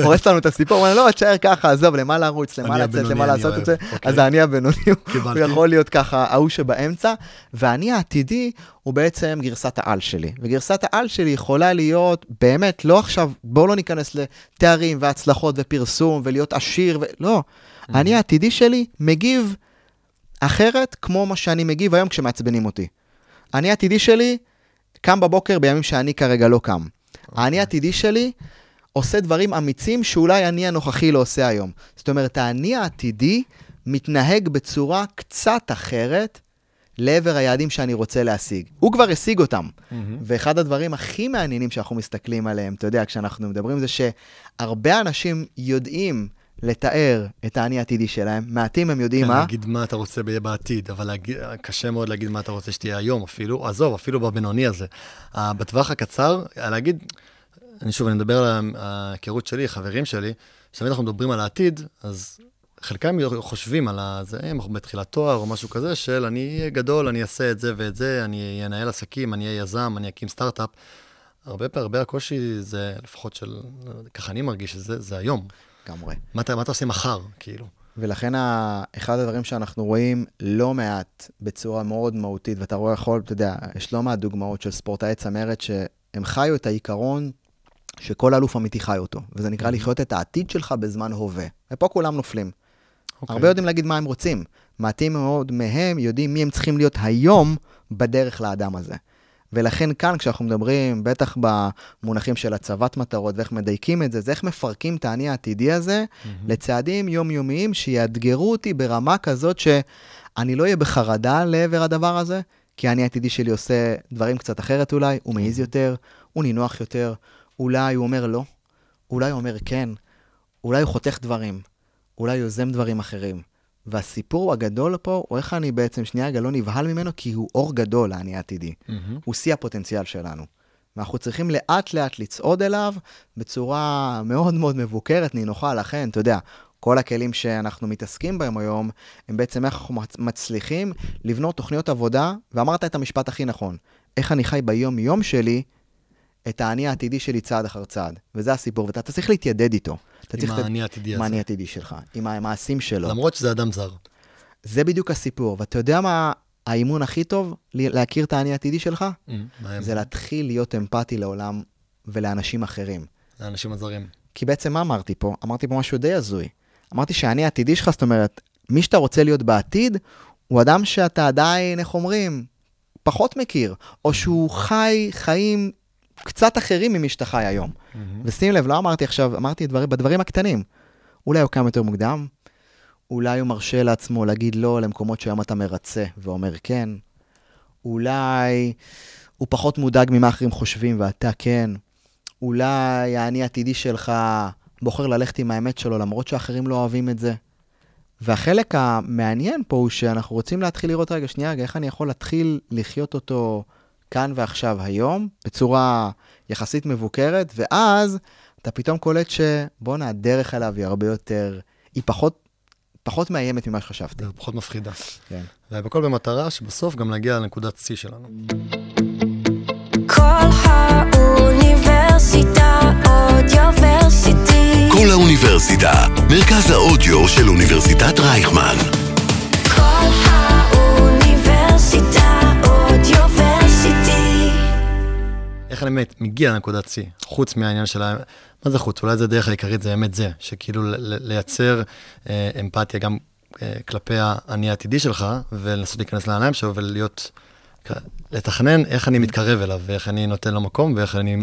הורס לנו את הסיפור, הוא אומר, לא, תשאר ככה, עזוב, למה לרוץ, למה אני לצאת, למה אני לעשות. את זה, אוקיי. אז האני הבינוני, הוא-. יכול להיות ככה, ההוא שבאמצע, והאני העתידי הוא בעצם גרסת העל שלי. וגרסת העל שלי יכולה להיות, באמת, לא עכשיו, בואו לא ניכנס לתארים והצלחות ופרסום ולהיות עשיר, ו... לא. האני העתידי שלי מגיב אחרת כמו מה שאני מגיב היום כשמעצבנים אותי. האני העתידי שלי קם בבוקר בימים שאני כרגע לא קם. האני העתידי שלי עושה דברים אמיצים שאולי אני הנוכחי לא עושה היום. זאת אומרת, האני העתידי מתנהג בצורה קצת אחרת לעבר היעדים שאני רוצה להשיג. הוא כבר השיג אותם. ואחד הדברים הכי מעניינים שאנחנו מסתכלים עליהם, אתה יודע, כשאנחנו מדברים, זה שהרבה אנשים יודעים לתאר את האני העתידי שלהם, מעטים הם יודעים כן, מה. להגיד מה אתה רוצה ביהיה בעתיד, אבל להגיד, קשה מאוד להגיד מה אתה רוצה שתהיה היום אפילו, עזוב, אפילו בבינוני הזה. בטווח הקצר, אה, להגיד, אני שוב, אני מדבר על ההיכרות שלי, חברים שלי, כשתמיד אנחנו מדברים על העתיד, אז חלקם חושבים על זה, הם בתחילת תואר או משהו כזה, של אני אהיה גדול, אני אעשה את זה ואת זה, אני אנהל עסקים, אני אהיה יזם, אני אקים סטארט-אפ. הרבה פעמים, הרבה הקושי זה, לפחות של, ככה אני מרגיש, שזה זה היום. לגמרי. מה אתה, מה אתה עושה מחר, כאילו? ולכן ה- אחד הדברים שאנחנו רואים לא מעט בצורה מאוד מהותית, ואתה רואה יכול, אתה יודע, יש לא מעט דוגמאות של ספורטאי צמרת שהם חיו את העיקרון שכל אלוף אמיתי חי אותו, וזה נקרא לחיות את העתיד שלך בזמן הווה. ופה כולם נופלים. אוקיי. הרבה יודעים להגיד מה הם רוצים. מעטים מאוד מהם יודעים מי הם צריכים להיות היום בדרך לאדם הזה. ולכן כאן, כשאנחנו מדברים, בטח במונחים של הצבת מטרות ואיך מדייקים את זה, זה איך מפרקים את האני העתידי הזה לצעדים יומיומיים שיאתגרו אותי ברמה כזאת שאני לא אהיה בחרדה לעבר הדבר הזה, כי האני העתידי שלי עושה דברים קצת אחרת אולי, הוא מעז יותר, הוא נינוח יותר, אולי הוא אומר לא, אולי הוא אומר כן, אולי הוא חותך דברים, אולי יוזם דברים אחרים. והסיפור הגדול פה הוא איך אני בעצם שנייה רגע לא נבהל ממנו, כי הוא אור גדול, האני העתידי. מהמם. הוא שיא הפוטנציאל שלנו. ואנחנו צריכים לאט לאט לצעוד אליו בצורה מאוד מאוד מבוקרת, נינוחה, לכן, אתה יודע, כל הכלים שאנחנו מתעסקים בהם היום, הם בעצם איך אנחנו מצ- מצליחים לבנות תוכניות עבודה, ואמרת את המשפט הכי נכון, איך אני חי ביום-יום שלי את האני העתידי שלי צעד אחר צעד. וזה הסיפור, ואתה צריך להתיידד איתו. אתה עם. האני העתידי עם הזה. האני העתידי שלך, עם המעשים שלו. למרות שזה אדם זר. זה בדיוק הסיפור. ואתה יודע מה האימון הכי טוב להכיר את האני העתידי שלך? הם? זה להתחיל להיות אמפתי לעולם ולאנשים אחרים. האנשים הזרים. כי בעצם מה אמרתי פה? אמרתי פה משהו די הזוי. אמרתי שהאני העתידי שלך, זאת אומרת, מי שאתה רוצה להיות בעתיד, הוא אדם שאתה עדיין, איך אומרים, פחות מכיר, או שהוא חי חיים קצת אחרים ממי שאתה חי היום. ושים לב, לא אמרתי עכשיו, אמרתי דברים, בדברים הקטנים. אולי הוא קם יותר מוקדם, אולי הוא מרשה לעצמו להגיד לא למקומות שהיום אתה מרצה ואומר כן, אולי הוא פחות מודאג ממה אחרים חושבים ואתה כן, אולי האני העתידי שלך בוחר ללכת עם האמת שלו למרות שאחרים לא אוהבים את זה. והחלק המעניין פה הוא שאנחנו רוצים להתחיל לראות, רגע, שנייה, רגע, איך אני יכול להתחיל לחיות אותו כאן ועכשיו היום, בצורה יחסית מבוקרת, ואז אתה פתאום קולט שבואנה, הדרך אליו היא הרבה יותר, היא פחות, פחות מאיימת ממה שחשבתי. פחות מפחידה. כן. והכל במטרה שבסוף גם נגיע לנקודת שיא שלנו. כל האוניברסיטה אודיוורסיטי. כל האוניברסיטה, מרכז האודיו של אוניברסיטת רייכמן. כל האוניברסיטה איך אני באמת מגיע לנקודת שיא, חוץ מהעניין של ה... מה זה חוץ? אולי זה הדרך העיקרית, זה באמת זה, שכאילו ל- ל- לייצר אה, אמפתיה גם אה, כלפי האני העתידי שלך, ולנסות להיכנס לעיניים שלו ולהיות, לתכנן איך אני מתקרב אליו, ואיך אני נותן לו מקום, ואיך אני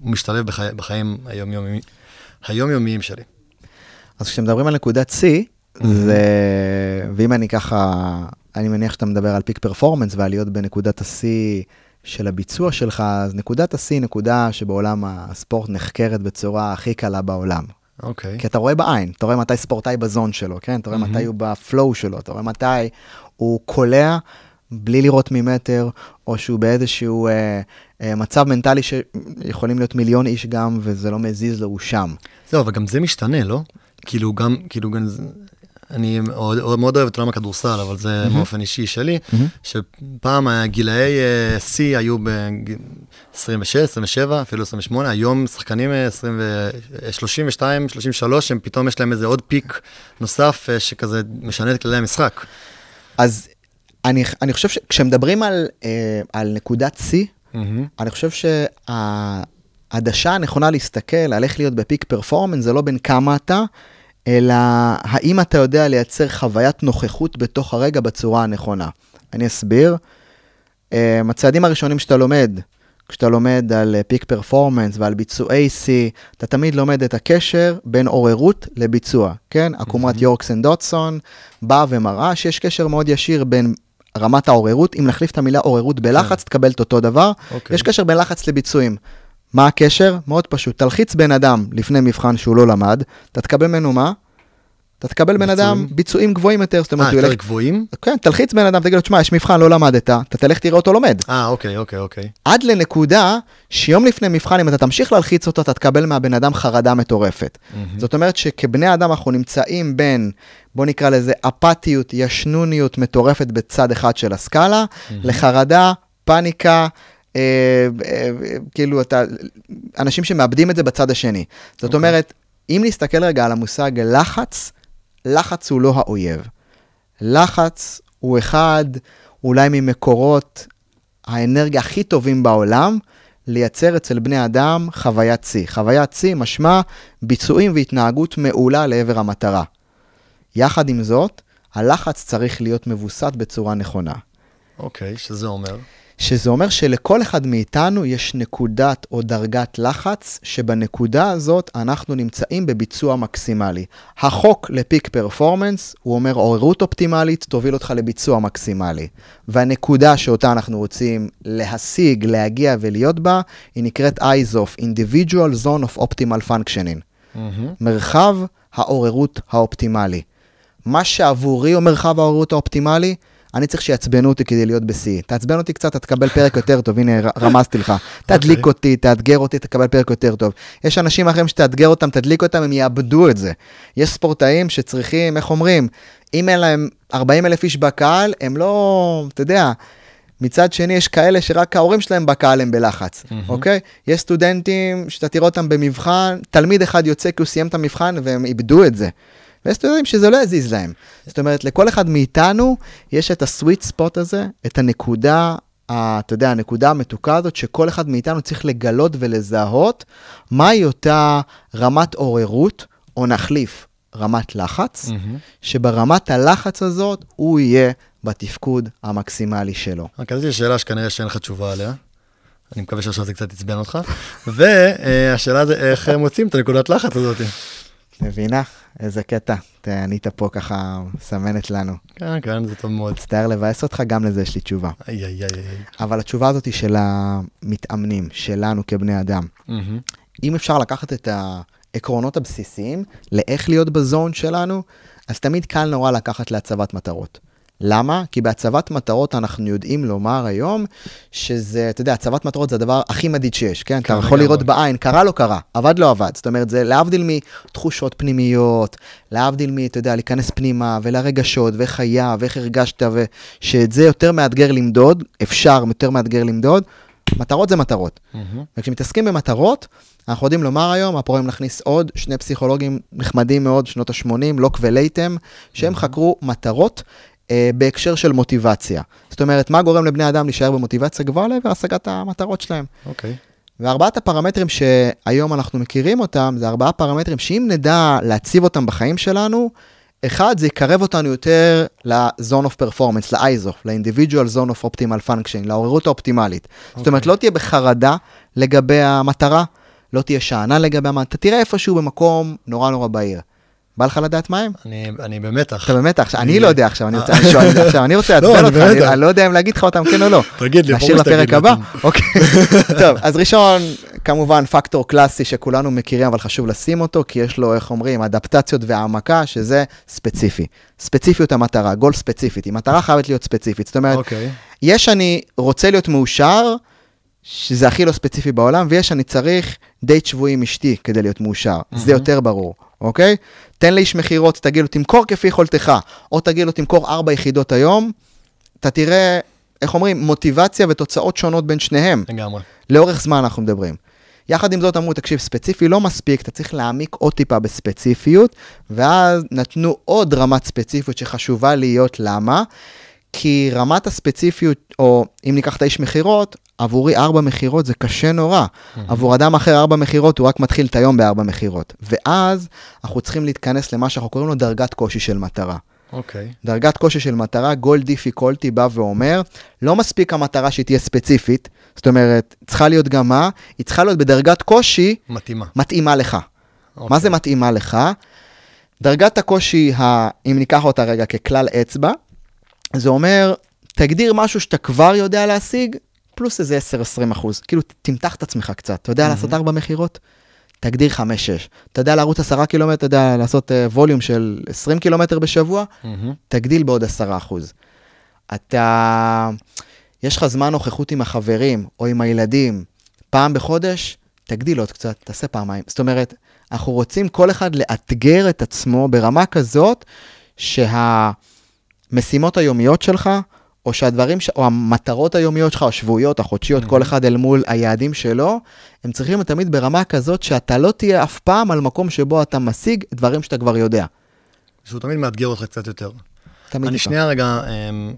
משתלב בחי... בחיים היומיומיים, היומיומיים שלי. אז כשמדברים על נקודת שיא, זה... ואם אני ככה, אני מניח שאתה מדבר על פיק פרפורמנס ועל להיות בנקודת השיא של הביצוע שלך, אז נקודת השיא נקודה שבעולם הספורט נחקרת בצורה הכי קלה בעולם. אוקיי. כי אתה רואה בעין, אתה רואה מתי ספורטאי בזון שלו, כן? אתה רואה מתי הוא בפלואו שלו, אתה רואה מתי הוא קולע בלי לראות ממטר, או שהוא באיזשהו אה, אה, מצב מנטלי שיכולים להיות מיליון איש גם, וזה לא מזיז לו, הוא שם. זהו, אבל גם זה משתנה, לא? כאילו גם, כאילו גם, אני מאוד, מאוד אוהב את עולם הכדורסל, אבל זה באופן אישי שלי, שפעם הגילאי אה, שיא היו ב-26, 27, אפילו 28, היום שחקנים אה, 20 ו- אה, 32, 33, הם פתאום יש להם איזה עוד פיק נוסף אה, שכזה משנה את כללי המשחק. אז אני, אני חושב שכשמדברים על, אה, על נקודת שיא, מהמם. אני חושב שהעדשה הנכונה להסתכל על איך להיות בפיק פרפורמנס זה לא בין כמה אתה, אלא האם אתה יודע לייצר חוויית נוכחות בתוך הרגע בצורה הנכונה. אני אסביר. אה, הצעדים הראשונים שאתה לומד, כשאתה לומד על פיק פרפורמנס ועל ביצועי C, אתה תמיד לומד את הקשר בין עוררות לביצוע, כן? עקומת יורקסן דוטסון באה ומראה שיש קשר מאוד ישיר בין רמת העוררות, אם נחליף את המילה עוררות בלחץ, תקבל את אותו דבר. אוקיי. יש קשר בין לחץ לביצועים. מה הקשר? מאוד פשוט. תלחיץ בן אדם לפני מבחן שהוא לא למד, אתה תקבל ממנו מה? אתה תקבל בן אדם ביצועים? גבוהים יותר, זאת אומרת, אה, יותר. גבוהים? כן, תלחיץ בן אדם, תגיד לו, תשמע, יש מבחן, לא למדת, אתה תלך תראה אותו לומד. אה, אוקיי, אוקיי, אוקיי. עד לנקודה שיום לפני מבחן, אם אתה תמשיך להלחיץ אותו, אתה תקבל מהבן אדם חרדה מטורפת. זאת אומרת שכבני אדם אנחנו נמצאים בין, בוא נקרא לזה אפתיות, ישנוניות מטורפת בצד אחד של הסקאלה, לחרדה, פאניקה, כאילו אתה, אנשים שמאבדים את זה בצד השני. זאת אוקיי. אומרת, אם נסתכל רגע על המושג לחץ, לחץ הוא לא האויב. לחץ הוא אחד, אולי ממקורות האנרגיה הכי טובים בעולם, לייצר אצל בני אדם חוויית שיא. חוויית שיא משמע ביצועים והתנהגות מעולה לעבר המטרה. יחד עם זאת, הלחץ צריך להיות מבוסת בצורה נכונה. אוקיי, שזה אומר. שזה אומר שלכל אחד מאיתנו יש נקודת או דרגת לחץ, שבנקודה הזאת אנחנו נמצאים בביצוע מקסימלי. החוק לפיק פרפורמנס, הוא אומר עוררות אופטימלית תוביל אותך לביצוע מקסימלי. והנקודה שאותה אנחנו רוצים להשיג, להגיע ולהיות בה, היא נקראת IZOF, Individual Zone of Optimal Functioning. מהמם. מרחב העוררות האופטימלי. מה שעבורי הוא מרחב העוררות האופטימלי, אני צריך שיעצבנו אותי כדי להיות בשיא. תעצבן אותי קצת, אתה תקבל פרק יותר טוב, הנה רמזתי לך. תדליק אותי, תאתגר אותי, תקבל פרק יותר טוב. יש אנשים אחרים שתאתגר אותם, תדליק אותם, הם יאבדו את זה. יש ספורטאים שצריכים, איך אומרים, אם אין להם 40 אלף איש בקהל, הם לא, אתה יודע, מצד שני, יש כאלה שרק ההורים שלהם בקהל הם בלחץ, אוקיי? יש סטודנטים שאתה תראה אותם במבחן, תלמיד אחד יוצא כי הוא סיים את המבחן והם איבדו את זה. ויש סטודנטים שזה לא יזיז להם. זאת אומרת, לכל אחד מאיתנו יש את הסוויט ספוט הזה, את הנקודה, אתה יודע, הנקודה המתוקה הזאת, שכל אחד מאיתנו צריך לגלות ולזהות מהי אותה רמת עוררות, או נחליף, רמת לחץ, מהמם. שברמת הלחץ הזאת הוא יהיה בתפקוד המקסימלי שלו. רק אז יש שאלה שכנראה שאין לך תשובה עליה. אני מקווה שעכשיו זה קצת עצבן אותך. והשאלה זה איך מוצאים את הנקודת לחץ הזאת. מבינה? איזה קטע. ענית פה ככה, מסמנת לנו. כן, כן, זה טוב מאוד. מצטער לבאס אותך, גם לזה יש לי תשובה. איי, איי, איי. אבל התשובה הזאת היא של המתאמנים, שלנו כבני אדם. מהמם. אם אפשר לקחת את העקרונות הבסיסיים לאיך להיות בזון שלנו, אז תמיד קל נורא לקחת להצבת מטרות. למה? כי בהצבת מטרות אנחנו יודעים לומר היום שזה, אתה יודע, הצבת מטרות זה הדבר הכי מדיד שיש, כן? אתה יכול. לראות בעין, קרה לא קרה, עבד לא עבד. זאת אומרת, זה להבדיל מתחושות פנימיות, להבדיל מ, אתה יודע, להיכנס פנימה ולרגשות, ואיך היה, ואיך הרגשת, ושאת זה יותר מאתגר למדוד, אפשר יותר מאתגר למדוד, מטרות זה מטרות. מהמם. וכשמתעסקים במטרות, אנחנו יודעים לומר היום, אנחנו יכולים להכניס עוד שני פסיכולוגים נחמדים מאוד, שנות ה-80, לוק ולייטם, שהם חקרו מטרות אה, בהקשר של מוטיבציה. זאת אומרת, מה גורם לבני אדם להישאר במוטיבציה גבוהה לעבר השגת המטרות שלהם. אוקיי. וארבעת הפרמטרים שהיום אנחנו מכירים אותם, זה ארבעה פרמטרים שאם נדע להציב אותם בחיים שלנו, אחד, זה יקרב אותנו יותר ל-zone of performance, ל-IZOF, ל-individual zone of optimal function, לעוררות האופטימלית. Okay. זאת אומרת, לא תהיה בחרדה לגבי המטרה, לא תהיה שאנן לגבי המטרה, אתה תראה איפשהו במקום נורא נורא בהיר. בא לך לדעת מה הם? אני, אני במתח. אתה עכשיו, אני לא יודע עכשיו, אני רוצה שואל עכשיו, אני רוצה לא, לעצבן אני אותך, אני- לא יודע אם להגיד לך אותם כן או לא. תגיד לי, נשאיר לפרק הבא? אוקיי. טוב, אז ראשון, כמובן פקטור קלאסי שכולנו מכירים, אבל חשוב לשים אותו, כי יש לו, איך אומרים, אדפטציות והעמקה, שזה ספציפי. ספציפיות המטרה, גול ספציפית. היא מטרה חייבת להיות ספציפית. זאת אומרת, אוקיי. יש אני רוצה להיות מאושר, שזה הכי לא ספציפי בעולם, ויש אני צריך דייט שבועי עם אשתי כדי להיות מאושר. זה יותר ברור, אוקיי? תן לאיש מכירות, תגיד לו, תמכור כפי יכולתך, או תגיד לו, תמכור ארבע יחידות היום, אתה תראה, איך אומרים, מוטיבציה ותוצאות שונות בין שניהם. לגמרי. לאורך זמן אנחנו מדברים. יחד עם זאת אמרו, תקשיב, ספציפי לא מספיק, אתה צריך להעמיק עוד טיפה בספציפיות, ואז נתנו עוד רמת ספציפיות שחשובה להיות, למה? כי רמת הספציפיות, או אם ניקח את האיש מכירות, עבורי ארבע מכירות זה קשה נורא. עבור אדם אחר ארבע מכירות, הוא רק מתחיל את היום בארבע מכירות. ואז אנחנו צריכים להתכנס למה שאנחנו קוראים לו דרגת קושי של מטרה. אוקיי. דרגת קושי של מטרה, גול דיפיקולטי בא ואומר, לא מספיק המטרה שהיא תהיה ספציפית, זאת אומרת, צריכה להיות גם מה? היא צריכה להיות בדרגת קושי מתאימה. מתאימה לך. אוקיי. מה זה מתאימה לך? דרגת הקושי, ה... אם ניקח אותה רגע ככלל אצבע, זה אומר, תגדיר משהו שאתה כבר יודע להשיג, פלוס איזה 10-20 אחוז. כאילו, תמתח את עצמך קצת. אתה יודע לעשות ארבע מכירות? תגדיר 5-6. אתה יודע לרוץ 10 קילומטר, אתה יודע לעשות uh, ווליום של 20 קילומטר בשבוע? מהמם. תגדיל בעוד 10 אחוז. אתה, יש לך זמן נוכחות עם החברים או עם הילדים פעם בחודש, תגדיל עוד קצת, תעשה פעמיים. זאת אומרת, אנחנו רוצים כל אחד לאתגר את עצמו ברמה כזאת שהמשימות היומיות שלך, או שהדברים, ש... או המטרות היומיות שלך, השבועיות, החודשיות, כל אחד אל מול היעדים שלו, הם צריכים תמיד ברמה כזאת שאתה לא תהיה אף פעם על מקום שבו אתה משיג דברים שאתה כבר יודע. שהוא תמיד מאתגר אותך קצת יותר. תמיד אני. שנייה רגע, אמ,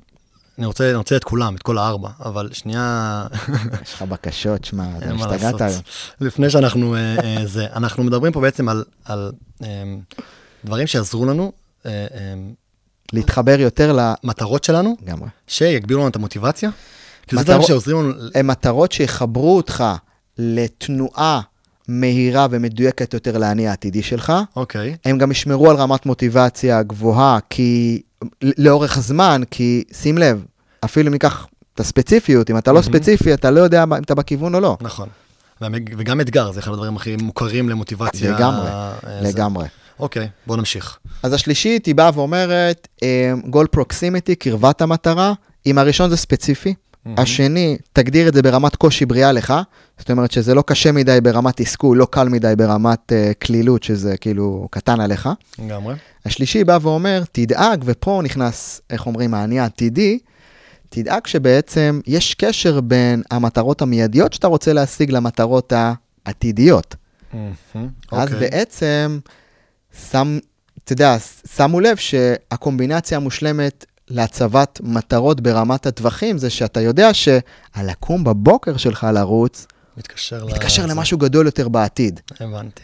אני רוצה, אני רוצה את כולם, את כל הארבע, אבל שנייה, יש לך בקשות, שמע, אתה השתגעת. היום. לפני שאנחנו, אה, אה, זה, אנחנו מדברים פה בעצם על, על אמ, דברים שיעזרו לנו, אה, אמ, להתחבר יותר ל... מטרות שלנו, לגמרי. שיגבירו לנו את המוטיבציה. כי זה דברים שעוזרים לנו, הן מטרות שיחברו אותך לתנועה מהירה ומדויקת יותר לאני העתידי שלך. אוקיי, הם גם ישמרו על רמת מוטיבציה גבוהה, כי... לאורך זמן, כי שים לב, אפילו אם ניקח את הספציפיות, אם אתה לא ספציפי, אתה לא יודע אם אתה בכיוון או לא. נכון. וגם אתגר, זה אחד הדברים הכי מוכרים למוטיבציה. לגמרי, אה, זה. לגמרי. אוקיי, בוא נמשיך. אז השלישית, היא באה ואומרת, גול פרוקסימיטי, קרבת המטרה. אם הראשון זה ספציפי, השני, תגדיר את זה ברמת קושי בריאה לך, זאת אומרת שזה לא קשה מדי ברמת תסכול, לא קל מדי ברמת אה, קלילות, שזה כאילו קטן עליך. לגמרי. השלישי בא ואומר, תדאג, ופה נכנס, איך אומרים, האני העתידי, תדאג שבעצם יש קשר בין המטרות המיידיות שאתה רוצה להשיג למטרות העתידיות. מהמם, אז אוקיי. בעצם, שם, אתה יודע, שמו לב שהקומבינציה המושלמת להצבת מטרות ברמת הטווחים, זה שאתה יודע שהלקום בבוקר שלך לרוץ, מתקשר ל... מתקשר זה. למשהו גדול יותר בעתיד. הבנתי,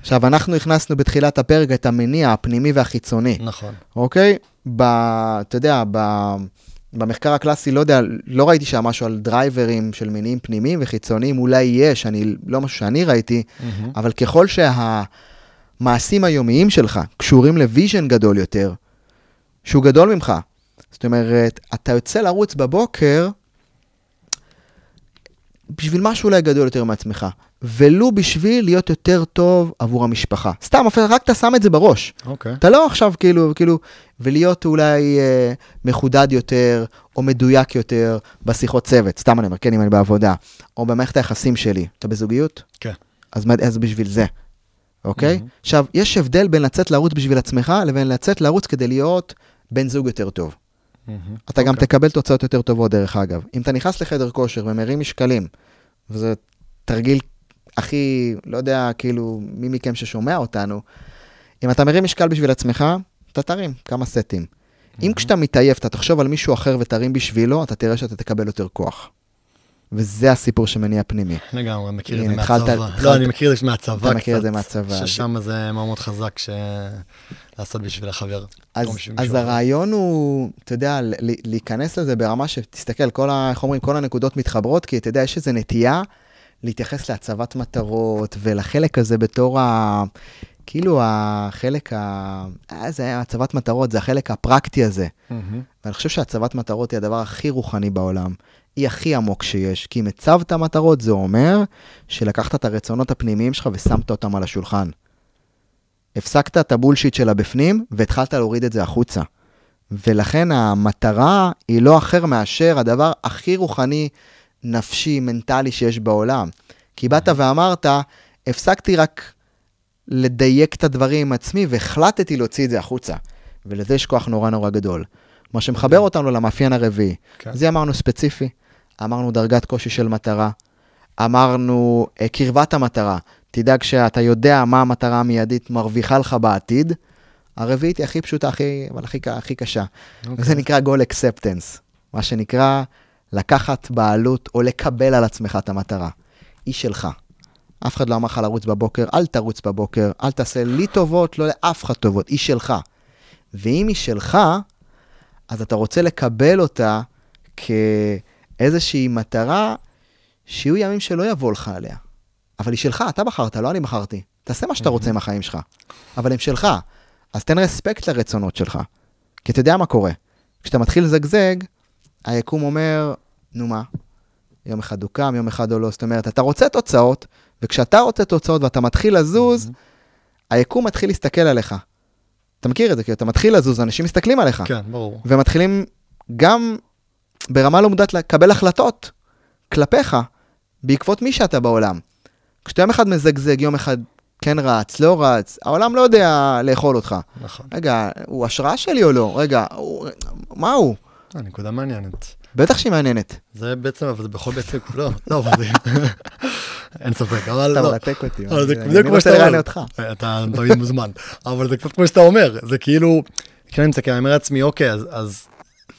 עכשיו, אנחנו הכנסנו בתחילת הפרק את המניע הפנימי והחיצוני, נכון. אוקיי? ב... אתה יודע, ב... במחקר הקלאסי, לא יודע, לא ראיתי שם משהו על דרייברים של מניעים פנימיים וחיצוניים, אולי יש, אני, לא משהו שאני ראיתי, מהמם. אבל ככל שהמעשים היומיים שלך קשורים ל vision גדול יותר, שהוא גדול ממך, זאת אומרת, אתה יוצא לרוץ בבוקר, בשביל משהו אולי גדול יותר מעצמך, ולו בשביל להיות יותר טוב עבור המשפחה. סתם, רק אתה שם את זה בראש. אוקיי. אתה לא עכשיו כאילו, כאילו, ולהיות אולי אה, מחודד יותר, או מדויק יותר בשיחות צוות, סתם אני אומר, כן, אם אני בעבודה, או במערכת היחסים שלי. אתה בזוגיות? כן. אז, מה- אז בשביל זה, אוקיי? מהמם. עכשיו, יש הבדל בין לצאת לרוץ בשביל עצמך, לבין לצאת לרוץ כדי להיות בן זוג יותר טוב. מהמם. אתה גם אוקיי. תקבל תוצאות יותר טובות, דרך אגב. אם אתה נכנס לחדר כושר ומרים משקלים, וזה תרגיל הכי, לא יודע, כאילו, מי מכם ששומע אותנו, אם אתה מרים משקל בשביל עצמך, אתה תרים כמה סטים. אם כשאתה מתעייף, אתה תחשוב על מישהו אחר ותרים בשבילו, אתה תראה שאתה תקבל יותר כוח. וזה הסיפור שמניע פנימי. לגמרי, מכיר את זה מהצבא. לא, אני מכיר את זה מהצבא אתה מכיר את קצת, זה מהצבא. ששם זה מאוד מאוד חזק לעשות בשביל החבר. אז. הרעיון הוא, אתה יודע, להיכנס לזה ברמה שתסתכל. איך אומרים, כל הנקודות מתחברות, כי אתה יודע, יש איזו נטייה להתייחס להצבת מטרות ולחלק הזה בתור ה... כאילו החלק ה... אה, זה היה הצבת מטרות, זה החלק הפרקטי הזה. מהמם. ואני חושב שהצבת מטרות היא הדבר הכי רוחני בעולם. היא הכי עמוק שיש. כי אם הצבת מטרות, זה אומר שלקחת את הרצונות הפנימיים שלך ושמת אותם על השולחן. הפסקת את הבולשיט שלה בפנים והתחלת להוריד את זה החוצה. ולכן המטרה היא לא אחר מאשר הדבר הכי רוחני, נפשי, מנטלי שיש בעולם. כי באת ואמרת, הפסקתי רק לדייק את הדברים עם עצמי והחלטתי להוציא את זה החוצה. ולזה יש כוח נורא נורא גדול. מה שמחבר אותנו למאפיין הרביעי. כן. זה אמרנו ספציפי, אמרנו דרגת קושי של מטרה, אמרנו אה, קרבת המטרה. תדאג שאתה יודע מה המטרה המיידית מרוויחה לך בעתיד. הרביעית היא הכי פשוטה, הכי, אבל הכי, הכי קשה. אוקיי. וזה נקרא goal acceptance, מה שנקרא לקחת בעלות או לקבל על עצמך את המטרה. היא שלך. אף אחד לא אמר לך לרוץ בבוקר, אל תרוץ בבוקר, אל תעשה לי טובות, לא לאף אחד טובות, היא שלך. ואם היא שלך, אז אתה רוצה לקבל אותה כאיזושהי מטרה שיהיו ימים שלא יבוא לך עליה. אבל היא שלך, אתה בחרת, לא אני בחרתי. תעשה מה שאתה רוצה עם החיים שלך, אבל הם שלך. אז תן רספקט לרצונות שלך. כי אתה יודע מה קורה. כשאתה מתחיל לזגזג, היקום אומר, נו מה, יום אחד הוא קם, יום אחד הוא לא. זאת אומרת, אתה רוצה תוצאות, וכשאתה רוצה תוצאות ואתה מתחיל לזוז, היקום מתחיל להסתכל עליך. אתה מכיר את זה, כי אתה מתחיל לזוז, אנשים מסתכלים עליך. כן, ברור. ומתחילים גם ברמה לא מודעת לקבל החלטות כלפיך, בעקבות מי שאתה בעולם. כשאתה יום אחד מזגזג, יום אחד כן רץ, לא רץ, העולם לא יודע לאכול אותך. נכון. רגע, הוא השראה שלי או לא? רגע, הוא... מה הוא? אה, נקודה מעניינת. בטח שהיא מעניינת. זה בעצם, אבל זה בכל בעצם, לא, לא, אבל זה... אין ספק, אבל אתה לא. מרתק אותי. אבל זה אני- בדיוק אני כמו רוצה שאתה אומר. אותך. אתה תמיד מוזמן. אבל זה קצת כמו שאתה אומר, זה כאילו, כשאני מסתכל, אני אומר לעצמי, אוקיי, אז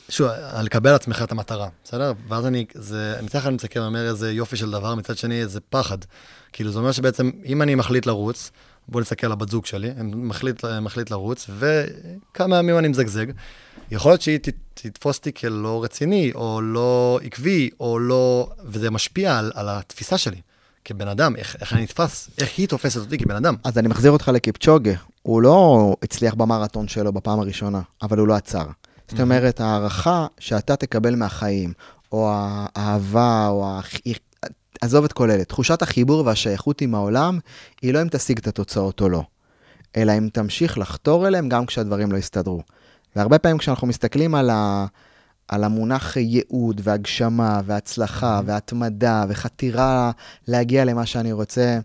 שוב, לקבל על עצמך את המטרה, בסדר? ואז אני, זה, מצד אחד אני מסתכל ואומר איזה יופי של דבר, מצד שני איזה פחד. כאילו, זה אומר שבעצם, אם אני מחליט לרוץ, בוא נסתכל על הבת זוג שלי, אני מחליט, מחליט לרוץ, וכמה ימים אני מזגזג, יכול להיות שהיא תתפוס אותי כלא רציני, או לא עקבי, או לא... וזה משפיע על, על התפיסה שלי כבן אדם, איך, איך אני נתפס, איך היא תופסת אותי כבן אדם. אז אני מחזיר אותך לקיפצ'וגה. הוא לא הצליח במרתון שלו בפעם הראשונה, אבל הוא לא עצר. זאת אומרת, הערכה שאתה תקבל מהחיים, או האהבה, או ה... עזוב את כל אלה, תחושת החיבור והשייכות עם העולם, היא לא אם תשיג את התוצאות או לא, אלא אם תמשיך לחתור אליהם גם כשהדברים לא יסתדרו. והרבה פעמים כשאנחנו מסתכלים על, ה... על המונח ייעוד והגשמה והצלחה והתמדה וחתירה להגיע למה שאני רוצה,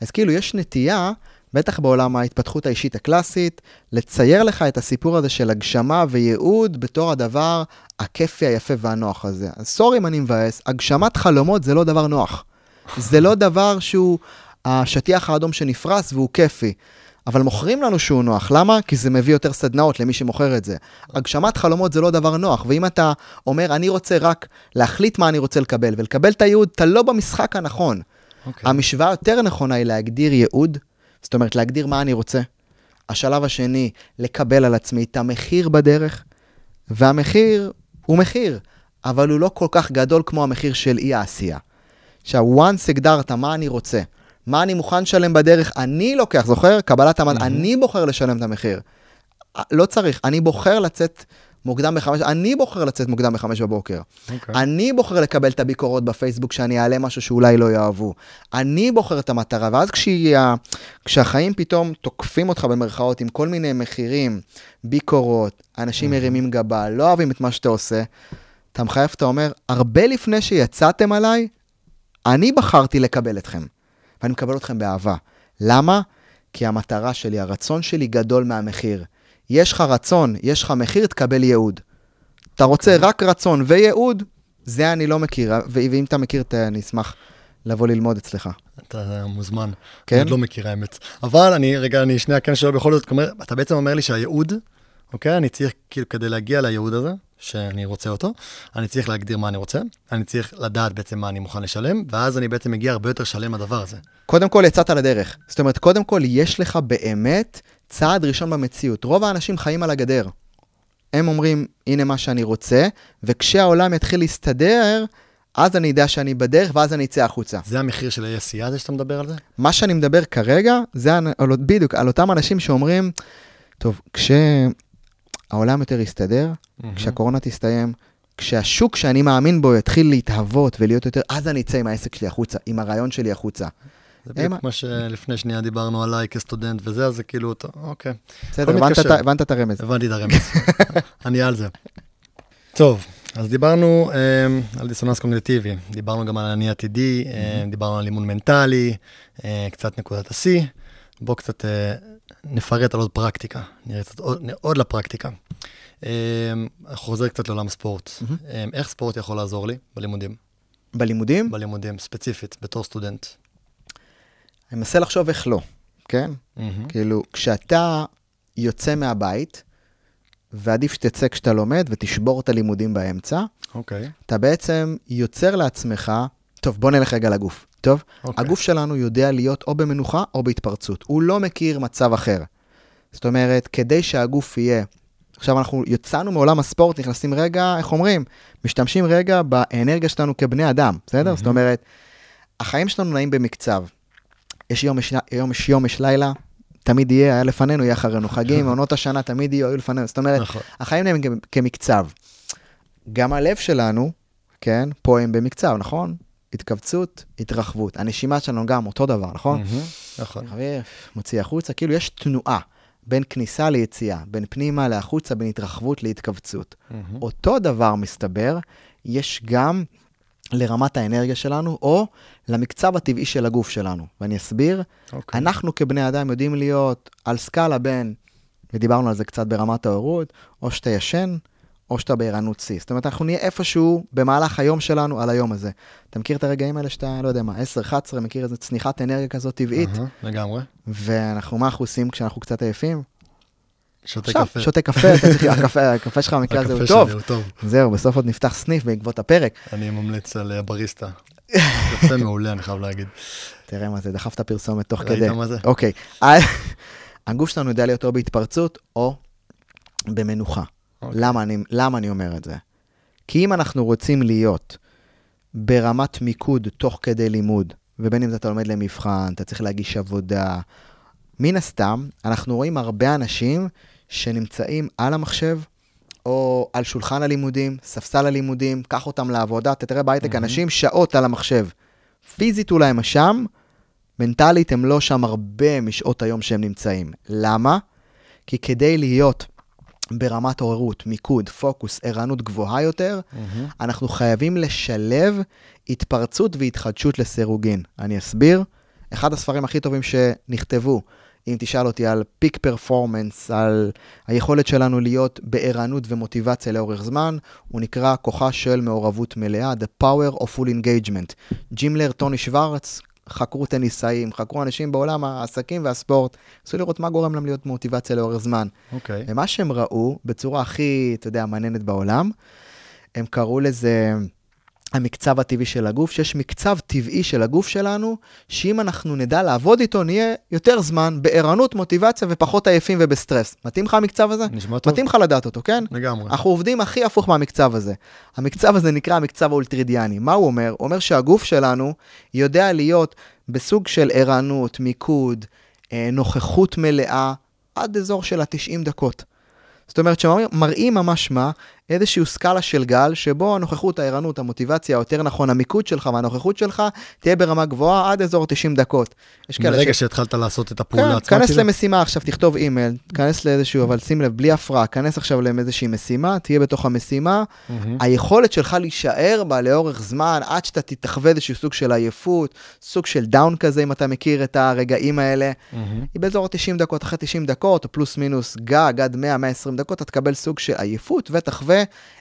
אז כאילו יש נטייה, בטח בעולם ההתפתחות האישית הקלאסית, לצייר לך את הסיפור הזה של הגשמה וייעוד בתור הדבר הכיפי, היפה והנוח הזה. אז סורי אם אני מבאס, הגשמת חלומות זה לא דבר נוח. זה לא דבר שהוא השטיח האדום שנפרס והוא כיפי. אבל מוכרים לנו שהוא נוח, למה? כי זה מביא יותר סדנאות למי שמוכר את זה. הגשמת חלומות זה לא דבר נוח, ואם אתה אומר, אני רוצה רק להחליט מה אני רוצה לקבל, ולקבל את הייעוד, אתה לא במשחק הנכון. אוקיי. המשוואה יותר נכונה היא להגדיר ייעוד, זאת אומרת, להגדיר מה אני רוצה. השלב השני, לקבל על עצמי את המחיר בדרך, והמחיר הוא מחיר, אבל הוא לא כל כך גדול כמו המחיר של אי העשייה. עכשיו, once הגדרת מה אני רוצה, מה אני מוכן לשלם בדרך, אני לוקח, זוכר? קבלת המד, אני בוחר לשלם את המחיר. לא צריך, אני בוחר לצאת מוקדם בחמש, אני בוחר לצאת מוקדם בחמש בבוקר. אוקיי. אני בוחר לקבל את הביקורות בפייסבוק שאני אעלה משהו שאולי לא יאהבו. אני בוחר את המטרה, ואז כשהיא, ה- כשהחיים פתאום תוקפים אותך במרכאות עם כל מיני מחירים, ביקורות, אנשים מרימים גבה, לא אוהבים את מה שאתה עושה, אתה מחייב, אתה אומר, הרבה לפני שיצאתם עליי, אני בחרתי לקבל אתכם, ואני מקבל אתכם באהבה. למה? כי המטרה שלי, הרצון שלי גדול מהמחיר. יש לך רצון, יש לך מחיר, תקבל ייעוד. אתה רוצה רק רצון וייעוד, זה אני לא מכיר, ואם אתה מכיר, ת- אני אשמח לבוא ללמוד אצלך. אתה מוזמן. כן? אני עוד לא מכיר האמת. אבל אני, רגע, אני שנייה כן שואל בכל זאת, אומר, אתה בעצם אומר לי שהייעוד, אוקיי? אני צריך, כאילו, כדי להגיע לייעוד הזה, שאני רוצה אותו, אני צריך להגדיר מה אני רוצה, אני צריך לדעת בעצם מה אני מוכן לשלם, ואז אני בעצם מגיע הרבה יותר שלם לדבר הזה. קודם כל יצאת לדרך. זאת אומרת, קודם כל יש לך באמת צעד ראשון במציאות. רוב האנשים חיים על הגדר. הם אומרים, הנה מה שאני רוצה, וכשהעולם יתחיל להסתדר, אז אני אדע שאני בדרך, ואז אני אצא החוצה. זה המחיר של ה-SEA הזה שאתה מדבר על זה? מה שאני מדבר כרגע, זה על, בדיוק על אותם אנשים שאומרים, טוב, כשהעולם יותר יסתדר, כשהקורונה תסתיים, כשהשוק שאני מאמין בו יתחיל להתהוות ולהיות יותר, אז אני אצא עם העסק שלי החוצה, עם הרעיון שלי החוצה. זה בדיוק מה שלפני שנייה דיברנו עליי כסטודנט וזה, אז זה כאילו, אתה- אוקיי. בסדר, הבנת. את- הרמז. הבנתי את הרמז. אני על זה. טוב, אז דיברנו um, על דיסוננס קוגניטיבי, דיברנו גם על אני עתידי, um, דיברנו על אימון מנטלי, uh, קצת נקודת השיא. בואו קצת uh, נפרט על עוד פרקטיקה, נראה קצת עוד, עוד לפרקטיקה. Um, חוזר קצת לעולם הספורט. Um, איך ספורט יכול לעזור לי בלימודים? בלימודים, בלימודים, ספציפית, בתור סטודנט. אני מנסה לחשוב איך לא, כן? מהמם. כאילו, כשאתה יוצא מהבית, ועדיף שתצא כשאתה לומד ותשבור את הלימודים באמצע, אוקיי. אתה בעצם יוצר לעצמך, טוב, בוא נלך רגע לגוף, טוב? אוקיי. הגוף שלנו יודע להיות או במנוחה או בהתפרצות. הוא לא מכיר מצב אחר. זאת אומרת, כדי שהגוף יהיה... עכשיו אנחנו יצאנו מעולם הספורט, נכנסים רגע, איך אומרים? משתמשים רגע באנרגיה שלנו כבני אדם, בסדר? זאת אומרת, החיים שלנו נעים במקצב. יש יום, יש יום, יש יום, יש לילה, תמיד יהיה, היה לפנינו, יהיה אחרינו. חגים, עונות השנה, תמיד יהיו, היו לפנינו. זאת אומרת, נכון. החיים כ- כמקצב. גם הלב שלנו, כן, פה הם במקצב, נכון? התכווצות, התרחבות. הנשימה שלנו גם אותו דבר, נכון? נכון. מוציא החוצה, כאילו יש תנועה בין כניסה ליציאה, בין פנימה להחוצה, בין התרחבות להתכווצות. אותו דבר מסתבר, יש גם לרמת האנרגיה שלנו, או למקצב הטבעי של הגוף שלנו. ואני אסביר, אוקיי. אנחנו כבני אדם יודעים להיות על סקאלה בין, ודיברנו על זה קצת ברמת ההורות, או שאתה ישן, או שאתה בערנות שיא. זאת אומרת, אנחנו נהיה איפשהו במהלך היום שלנו על היום הזה. אתה מכיר את הרגעים האלה שאתה, לא יודע מה, 10-11, מכיר איזה צניחת אנרגיה כזאת טבעית? לגמרי. ואנחנו, מה אנחנו עושים כשאנחנו קצת עייפים? שותה קפה. שותה קפה, אתה צריך, הקפה, הקפה שלך במקרה הזה הוא הקפה טוב. שלי הוא טוב. זהו, בסוף עוד נפתח סניף בעקבות הפרק. אני ממליץ על הבריסטה. יפה מעולה, אני חייב להגיד. תראה מה זה, דחפת פרסומת תוך ראית כדי. מה זה? אוקיי. הגוף שלנו יודע להיות או בהתפרצות או במנוחה. אוקיי. למה אני, למה אני אומר את זה? כי אם אנחנו רוצים להיות ברמת מיקוד תוך כדי לימוד, ובין אם אתה לומד למבחן, אתה צריך להגיש עבודה, מן הסתם, אנחנו רואים הרבה אנשים שנמצאים על המחשב, או על שולחן הלימודים, ספסל הלימודים, קח אותם לעבודה, אתה תראה בהייטק אנשים שעות על המחשב. פיזית אולי הם שם, מנטלית הם לא שם הרבה משעות היום שהם נמצאים. למה? כי כדי להיות ברמת עוררות, מיקוד, פוקוס, ערנות גבוהה יותר, אנחנו חייבים לשלב התפרצות והתחדשות לסירוגין. אני אסביר. אחד הספרים הכי טובים שנכתבו, אם תשאל אותי על פיק פרפורמנס, על היכולת שלנו להיות בערנות ומוטיבציה לאורך זמן, הוא נקרא כוחה של מעורבות מלאה, The Power of Full Engagement. ג'ימלר, טוני שוורץ, חקרו טניסאים, חקרו אנשים בעולם העסקים והספורט, ניסו לראות מה גורם להם להיות מוטיבציה לאורך זמן. אוקיי. ומה שהם ראו, בצורה הכי, אתה יודע, מעניינת בעולם, הם קראו לזה המקצב הטבעי של הגוף, שיש מקצב טבעי של הגוף שלנו, שאם אנחנו נדע לעבוד איתו, נהיה יותר זמן בערנות, מוטיבציה ופחות עייפים ובסטרס. מתאים לך המקצב הזה? נשמע טוב. מתאים לך לדעת אותו, כן? לגמרי. אנחנו עובדים הכי הפוך מהמקצב הזה. המקצב הזה נקרא המקצב האולטרידיאני. מה הוא אומר? הוא אומר שהגוף שלנו יודע להיות בסוג של ערנות, מיקוד, אה, נוכחות מלאה, עד אזור של ה-90 דקות. זאת אומרת שמראים ממש מה, איזושהי סקאלה של גל, שבו הנוכחות, הערנות, המוטיבציה, יותר נכון, המיקוד שלך והנוכחות שלך, תהיה ברמה גבוהה עד אזור 90 דקות. יש כאלה מרגע ש- שהתחלת לעשות את הפעולה כן, עצמה, כנס כאילו? למשימה עכשיו, תכתוב אימייל, כנס לאיזשהו, אבל שים לב, בלי הפרעה, כנס עכשיו לאיזושהי משימה, תהיה בתוך המשימה. היכולת שלך להישאר בה לאורך זמן, עד שאתה תתחווה איזשהו סוג של עייפות, סוג של דאון כזה, אם אתה מכיר את הרגעים האלה. היא באזור ה-90 דקות, אחרי 90 דקות, או פלוס מינוס גג עד 100-120 דקות, אתה תקבל סוג של עייפות ותחווה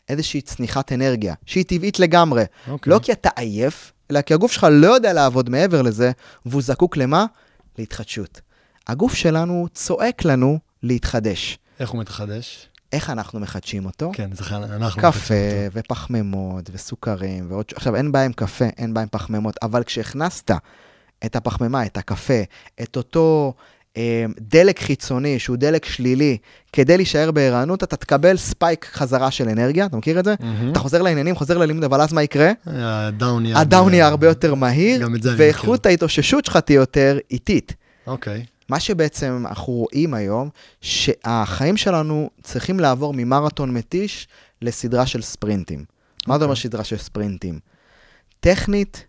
איזושהי צניחת אנרגיה, שהיא טבעית לגמרי. אוקיי. לא כי אתה עייף, אלא כי הגוף שלך לא יודע לעבוד מעבר לזה, והוא זקוק למה? להתחדשות. הגוף שלנו צועק לנו להתחדש. איך הוא מתחדש? איך אנחנו מחדשים אותו? כן, זה אנחנו... קפה מחדשים אותו. ופחמימות וסוכרים ועוד... עכשיו, אין בעיה עם קפה, אין בעיה עם פחמימות, אבל כשהכנסת את הפחמימה, את הקפה, את אותו דלק חיצוני, שהוא דלק שלילי, כדי להישאר בערנות, אתה תקבל spike חזרה של אנרגיה, אתה מכיר את זה? מהמם. אתה חוזר לעניינים, חוזר ללימוד, אבל אז מה יקרה? ה down יהיה... ה down יהיה הרבה- יותר מהיר, ואיכות ההתאוששות שלך תהיה יותר איטית. אוקיי. מה שבעצם אנחנו רואים היום, שהחיים שלנו צריכים לעבור ממרתון מתיש לסדרה של ספרינטים. מה זה אומר סדרה של ספרינטים? טכנית,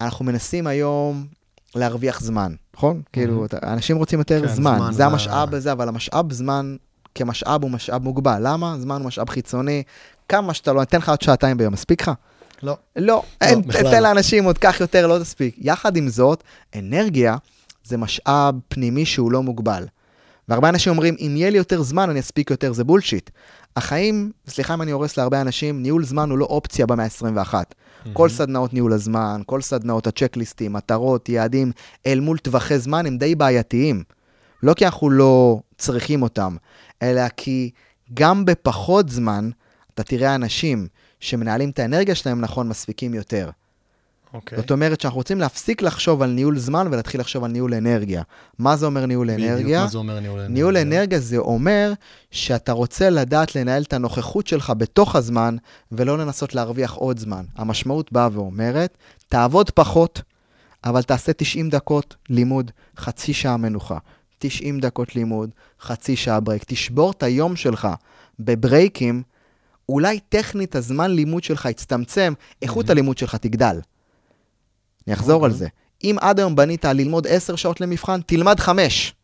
אנחנו מנסים היום להרוויח זמן, נכון? כאילו, אתה- אנשים רוצים יותר כן, זמן, זמן זה זה- המשאב הזה, אבל המשאב זמן כמשאב הוא משאב מוגבל. למה? זמן הוא משאב חיצוני. כמה שאתה לא, אתן לך עוד שעתיים ביום, מספיק לך? לא. לא, אין, בכלל תן לא. לאנשים עוד כך יותר, לא תספיק. יחד עם זאת, אנרגיה זה משאב פנימי שהוא לא מוגבל. והרבה אנשים אומרים, אם יהיה לי יותר זמן, אני אספיק יותר, זה בולשיט. החיים, סליחה אם אני הורס להרבה אנשים, ניהול זמן הוא לא אופציה במאה ה-21. כל סדנאות ניהול הזמן, כל סדנאות הצ'קליסטים, מטרות, יעדים, אל מול טווחי זמן, הם די בעייתיים. לא כי אנחנו לא צריכים אותם, אלא כי גם בפחות זמן, אתה תראה אנשים שמנהלים את האנרגיה שלהם נכון, מספיקים יותר. אוקיי. זאת אומרת שאנחנו רוצים להפסיק לחשוב על ניהול זמן ולהתחיל לחשוב על ניהול אנרגיה. מה זה אומר ניהול בדיוק, אנרגיה? מה זה אומר ניהול אנרגיה? ניהול אנרגיה זה אומר שאתה רוצה לדעת לנהל את הנוכחות שלך בתוך הזמן, ולא לנסות להרוויח עוד זמן. המשמעות באה ואומרת, תעבוד פחות, אבל תעשה 90 דקות לימוד, חצי שעה מנוחה. 90 דקות לימוד, חצי שעה break. תשבור את היום שלך בברייקים, אולי טכנית הזמן לימוד שלך יצטמצם, איכות הלימוד שלך תגדל. אני אחזור על אוקיי. זה. אם עד היום בנית על ללמוד 10 שעות למבחן, תלמד 5.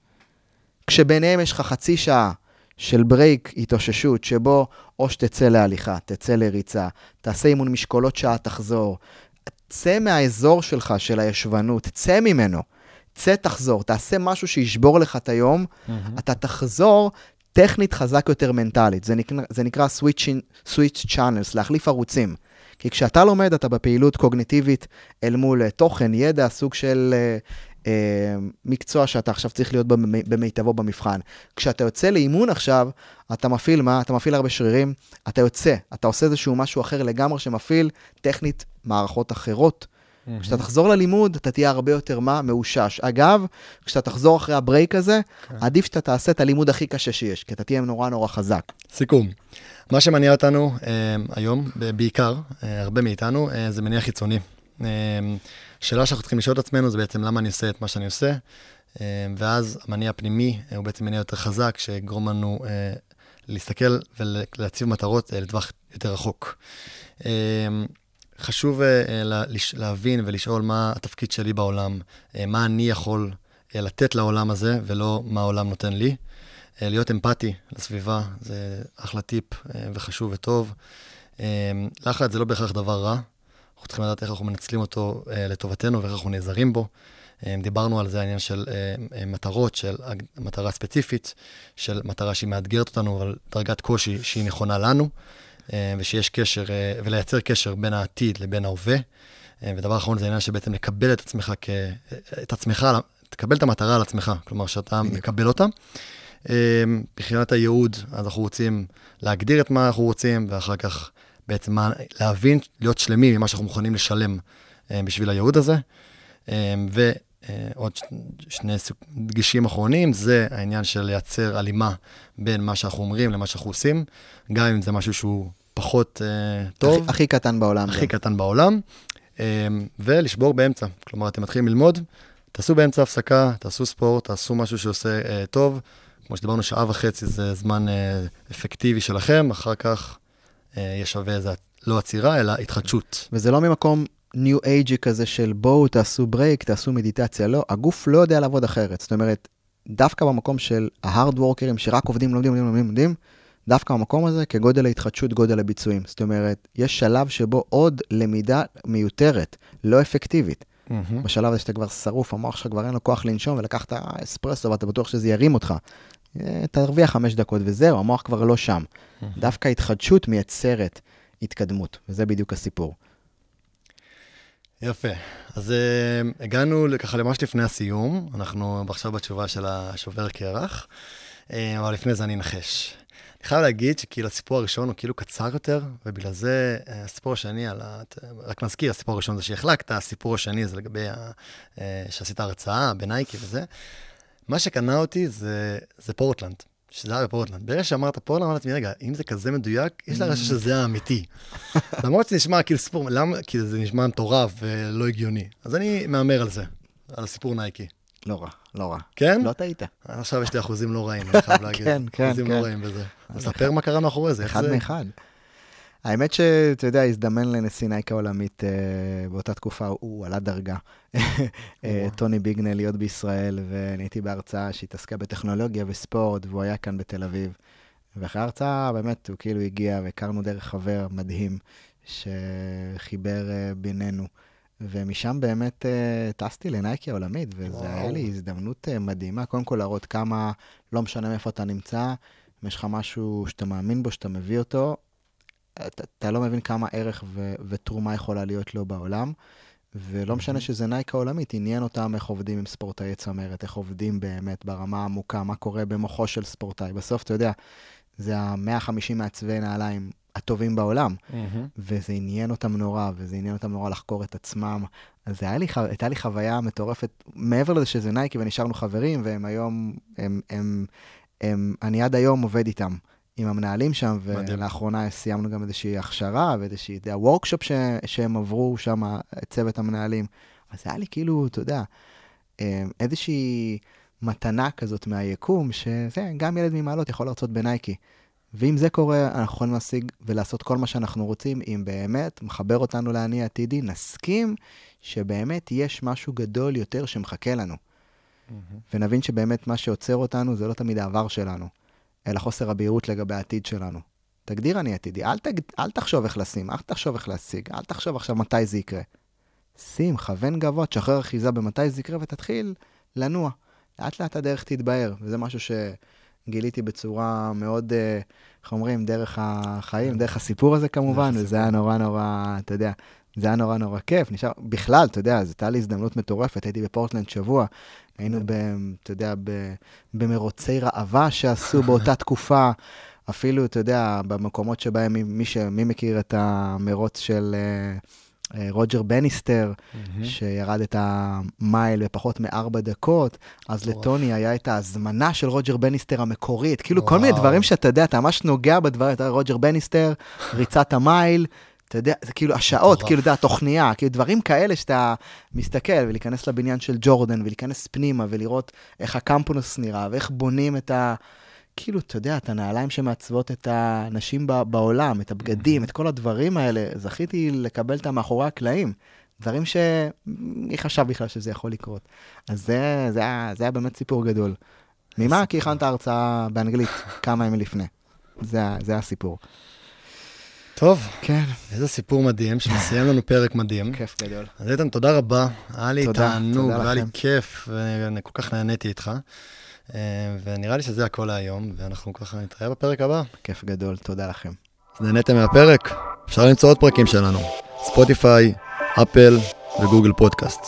כשביניהם יש לך חצי שעה של ברייק התאוששות, שבו או שתצא להליכה, תצא לריצה, תעשה אימון משקולות שעה, תחזור. צא מהאזור שלך של הישבנות, צא ממנו. צא, תחזור, תעשה משהו שישבור לך את היום, מהמם. אתה תחזור טכנית חזק יותר מנטלית. זה נקרא, זה נקרא switching, switch channels, להחליף ערוצים. כי כשאתה לומד, אתה בפעילות קוגניטיבית אל מול אה, תוכן, ידע, סוג של אה, אה, מקצוע שאתה עכשיו צריך להיות במי- במיטבו במבחן. כשאתה יוצא לאימון עכשיו, אתה מפעיל מה? אתה מפעיל הרבה שרירים, אתה יוצא, אתה עושה איזשהו משהו אחר לגמרי שמפעיל טכנית מערכות אחרות. מהמם. כשאתה תחזור ללימוד, אתה תהיה הרבה יותר מה? מאושש. אגב, כשאתה תחזור אחרי הברייק הזה, כן. עדיף שאתה תעשה את הלימוד הכי קשה שיש, כי אתה תהיה נורא נורא חזק. סיכום. מה שמניע אותנו אה, היום, בעיקר, אה, הרבה מאיתנו, אה, זה מניע חיצוני. אה, שאלה שאנחנו צריכים לשאול את עצמנו זה בעצם למה אני עושה את מה שאני עושה, אה, ואז המניע הפנימי אה, הוא בעצם מניע יותר חזק, שיגרום לנו אה, להסתכל ולהציב מטרות אה, לטווח יותר רחוק. אה, חשוב אה, אה, להבין ולשאול מה התפקיד שלי בעולם, אה, מה אני יכול לתת לעולם הזה, ולא מה העולם נותן לי. להיות אמפתי לסביבה זה אחלה טיפ וחשוב וטוב. לחץ זה לא בהכרח דבר רע, אנחנו צריכים לדעת איך אנחנו מנצלים אותו לטובתנו ואיך אנחנו נעזרים בו. דיברנו על זה, העניין של מטרות, של מטרה ספציפית, של מטרה שהיא מאתגרת אותנו, אבל דרגת קושי שהיא נכונה לנו, ושיש קשר, אה, ולייצר קשר בין העתיד לבין ההווה. אה, ודבר אחרון זה העניין שבעצם לקבל את עצמך, כ... את עצמך, תקבל את המטרה על עצמך, כלומר שאתה מקבל אותה. אה, מבחינת הייעוד, אז אנחנו רוצים להגדיר את מה אנחנו רוצים, ואחר כך בעצם מה, להבין, להיות שלמים ממה שאנחנו מוכנים לשלם אה, בשביל הייעוד הזה. אה, ועוד שני סוג- דגשים אחרונים, זה העניין של לייצר הלימה בין מה שאנחנו אומרים למה שאנחנו עושים, גם אם זה משהו שהוא פחות אה, טוב. הכי, הכי קטן בעולם. הכי גם. קטן בעולם, אה, ולשבור באמצע. כלומר, אתם מתחילים ללמוד, תעשו באמצע הפסקה, תעשו ספורט, תעשו משהו שעושה אה, טוב, כמו שדיברנו, שעה וחצי זה זמן אה, אפקטיבי שלכם, אחר כך אה, יהיה שווה איזה, לא עצירה, אלא התחדשות. וזה לא ממקום ניו אייג'י כזה של בואו תעשו break, תעשו מדיטציה, לא, הגוף לא יודע לעבוד אחרת. זאת אומרת, דווקא במקום של ההארד וורקרים שרק עובדים, לומדים, לומדים, לומדים, לומדים, דווקא במקום הזה, כגודל ההתחדשות, גודל הביצועים. זאת אומרת, יש שלב שבו עוד למידה מיותרת, לא אפקטיבית. מהמם. בשלב הזה שאתה כבר שרוף, המוח שלך כבר אין לו כוח לנשום, ולקחת אספרסו ואתה בטוח שזה ירים אותך. אה, תרוויח חמש דקות וזהו, המוח כבר לא שם. דווקא התחדשות מייצרת התקדמות, וזה בדיוק הסיפור. יפה. אז uh, הגענו ככה ממש לפני הסיום, אנחנו עכשיו בתשובה של השובר קרח, uh, אבל לפני זה אני אנחש. אני חייב להגיד שכאילו הסיפור הראשון הוא כאילו קצר יותר, ובגלל זה uh, הסיפור השני, על ה... רק נזכיר, הסיפור הראשון זה שהחלקת, הסיפור השני זה לגבי ה... שעשית הרצאה בנייקי וזה. מה שקנה אותי זה, זה פורטלנד, שזה היה בפורטלנד. ברגע שאמרת פורטלנד, אמרתי, רגע, אם זה כזה מדויק, יש לה רשת שזה האמיתי. למרות שזה נשמע כאילו סיפור, למה? כי זה נשמע מטורף ולא הגיוני. אז אני מהמר על זה, על הסיפור נייקי. לא רע, לא רע. כן? לא טעית. עכשיו יש לי אחוזים לא רעים, אני חייב להגיד. כן, כן, אחוזים כן. לא רעים בזה. אז ספר מה קרה מאחורי זה. איך אחד זה- מאחד. האמת שאתה יודע, הזדמן לנשיא נייקה עולמית אה, באותה תקופה, הוא עלה דרגה. אה, טוני ביגנל להיות בישראל, ואני הייתי בהרצאה שהתעסקה בטכנולוגיה וספורט, והוא היה כאן בתל אביב. ואחרי ההרצאה, באמת, הוא כאילו הגיע, והכרנו דרך חבר מדהים, שחיבר אה, בינינו. ומשם באמת טסתי לנייקי העולמית, וואו. היה לי הזדמנות מדהימה, קודם כל להראות כמה, לא משנה מאיפה אתה נמצא, אם יש לך משהו שאתה מאמין בו, שאתה מביא אותו, אתה, אתה לא מבין כמה ערך ו, ותרומה יכולה להיות לו בעולם. ולא משנה שזה נייקה עולמית, עניין אותם איך עובדים עם ספורטאי צמרת, איך עובדים באמת ברמה העמוקה, מה קורה במוחו של ספורטאי. בסוף, אתה יודע, זה ה-150 מעצבי נעליים הטובים בעולם, מהמם. וזה עניין אותם נורא, וזה עניין אותם נורא לחקור את עצמם. אז היה לי, הייתה לי חוויה מטורפת, מעבר לזה שזה נייקי ונשארנו חברים, והם היום, הם, הם, הם, אני עד היום עובד איתם, עם המנהלים שם. ולאחרונה סיימנו גם איזושהי הכשרה ואיזושהי, אתה יודע, וורקשופ ש, שהם עברו שם, צוות המנהלים. אז היה לי כאילו, אתה יודע, אה, איזושהי מתנה כזאת מהיקום, שזה, גם ילד ממעלות יכול להרצות בנייקי. ואם זה קורה, אנחנו יכולים להשיג ולעשות כל מה שאנחנו רוצים, אם באמת מחבר אותנו לאני העתידי, נסכים שבאמת יש משהו גדול יותר שמחכה לנו. ונבין שבאמת מה שעוצר אותנו זה לא תמיד העבר שלנו, אלא חוסר הבהירות לגבי העתיד שלנו. תגדיר אני עתידי, אל, תג... אל תחשוב איך לשים, אל תחשוב איך להשיג, אל תחשוב עכשיו מתי זה יקרה. שים, כוון גבוה, תשחרר אחיזה במתי זה יקרה ותתחיל לנוע. לאט לאט הדרך תתבהר, וזה משהו שגיליתי בצורה מאוד, אה, איך אומרים, דרך החיים, דרך הסיפור הזה כמובן, דרך וזה היה נורא נורא, אתה יודע, זה היה נורא נורא כיף. נשאר, בכלל, אתה יודע, זו הייתה לי הזדמנות מטורפת, הייתי בפורטלנד שבוע, היינו, ב, אתה יודע, ב, במרוצי ראווה שעשו באותה תקופה. אפילו, אתה יודע, במקומות שבהם מי, מי, ש, מי מכיר את המרוץ של אה, אה, רוג'ר בניסטר. שירד את המייל בפחות מארבע דקות, אז. לטוני היה את ההזמנה של רוג'ר בניסטר המקורית, כאילו כל מיני. דברים שאתה יודע, אתה ממש נוגע בדברים, אתה יודע, רוג'ר בניסטר, ריצת המייל, אתה יודע, זה כאילו השעות. כאילו, אתה יודע, התוכניה, כאילו דברים כאלה שאתה מסתכל, ולהיכנס לבניין של ג'ורדן, ולהיכנס פנימה, ולראות איך הקמפוס נראה, ואיך בונים את ה... כאילו, אתה יודע, את הנעליים שמעצבות את האנשים ב- בעולם, את הבגדים, את כל הדברים האלה, זכיתי לקבל אותם מאחורי הקלעים. דברים שמי חשב בכלל שזה יכול לקרות. אז זה, זה, היה, זה היה באמת סיפור גדול. ממה? כי הכנת הרצאה באנגלית כמה ימים לפני. זה, זה הסיפור. טוב, כן, איזה סיפור מדהים, שמסיים לנו פרק מדהים. כיף גדול. אז איתן, תודה רבה. היה לי תענוג, והיה לי. כיף, ואני כל כך נהניתי איתך. אה, ונראה לי שזה הכל להיום, ואנחנו ככה נתראה בפרק הבא. כיף גדול, תודה לכם. אז נהניתם מהפרק? אפשר למצוא עוד פרקים שלנו. ספוטיפיי, אפל וגוגל פודקאסט.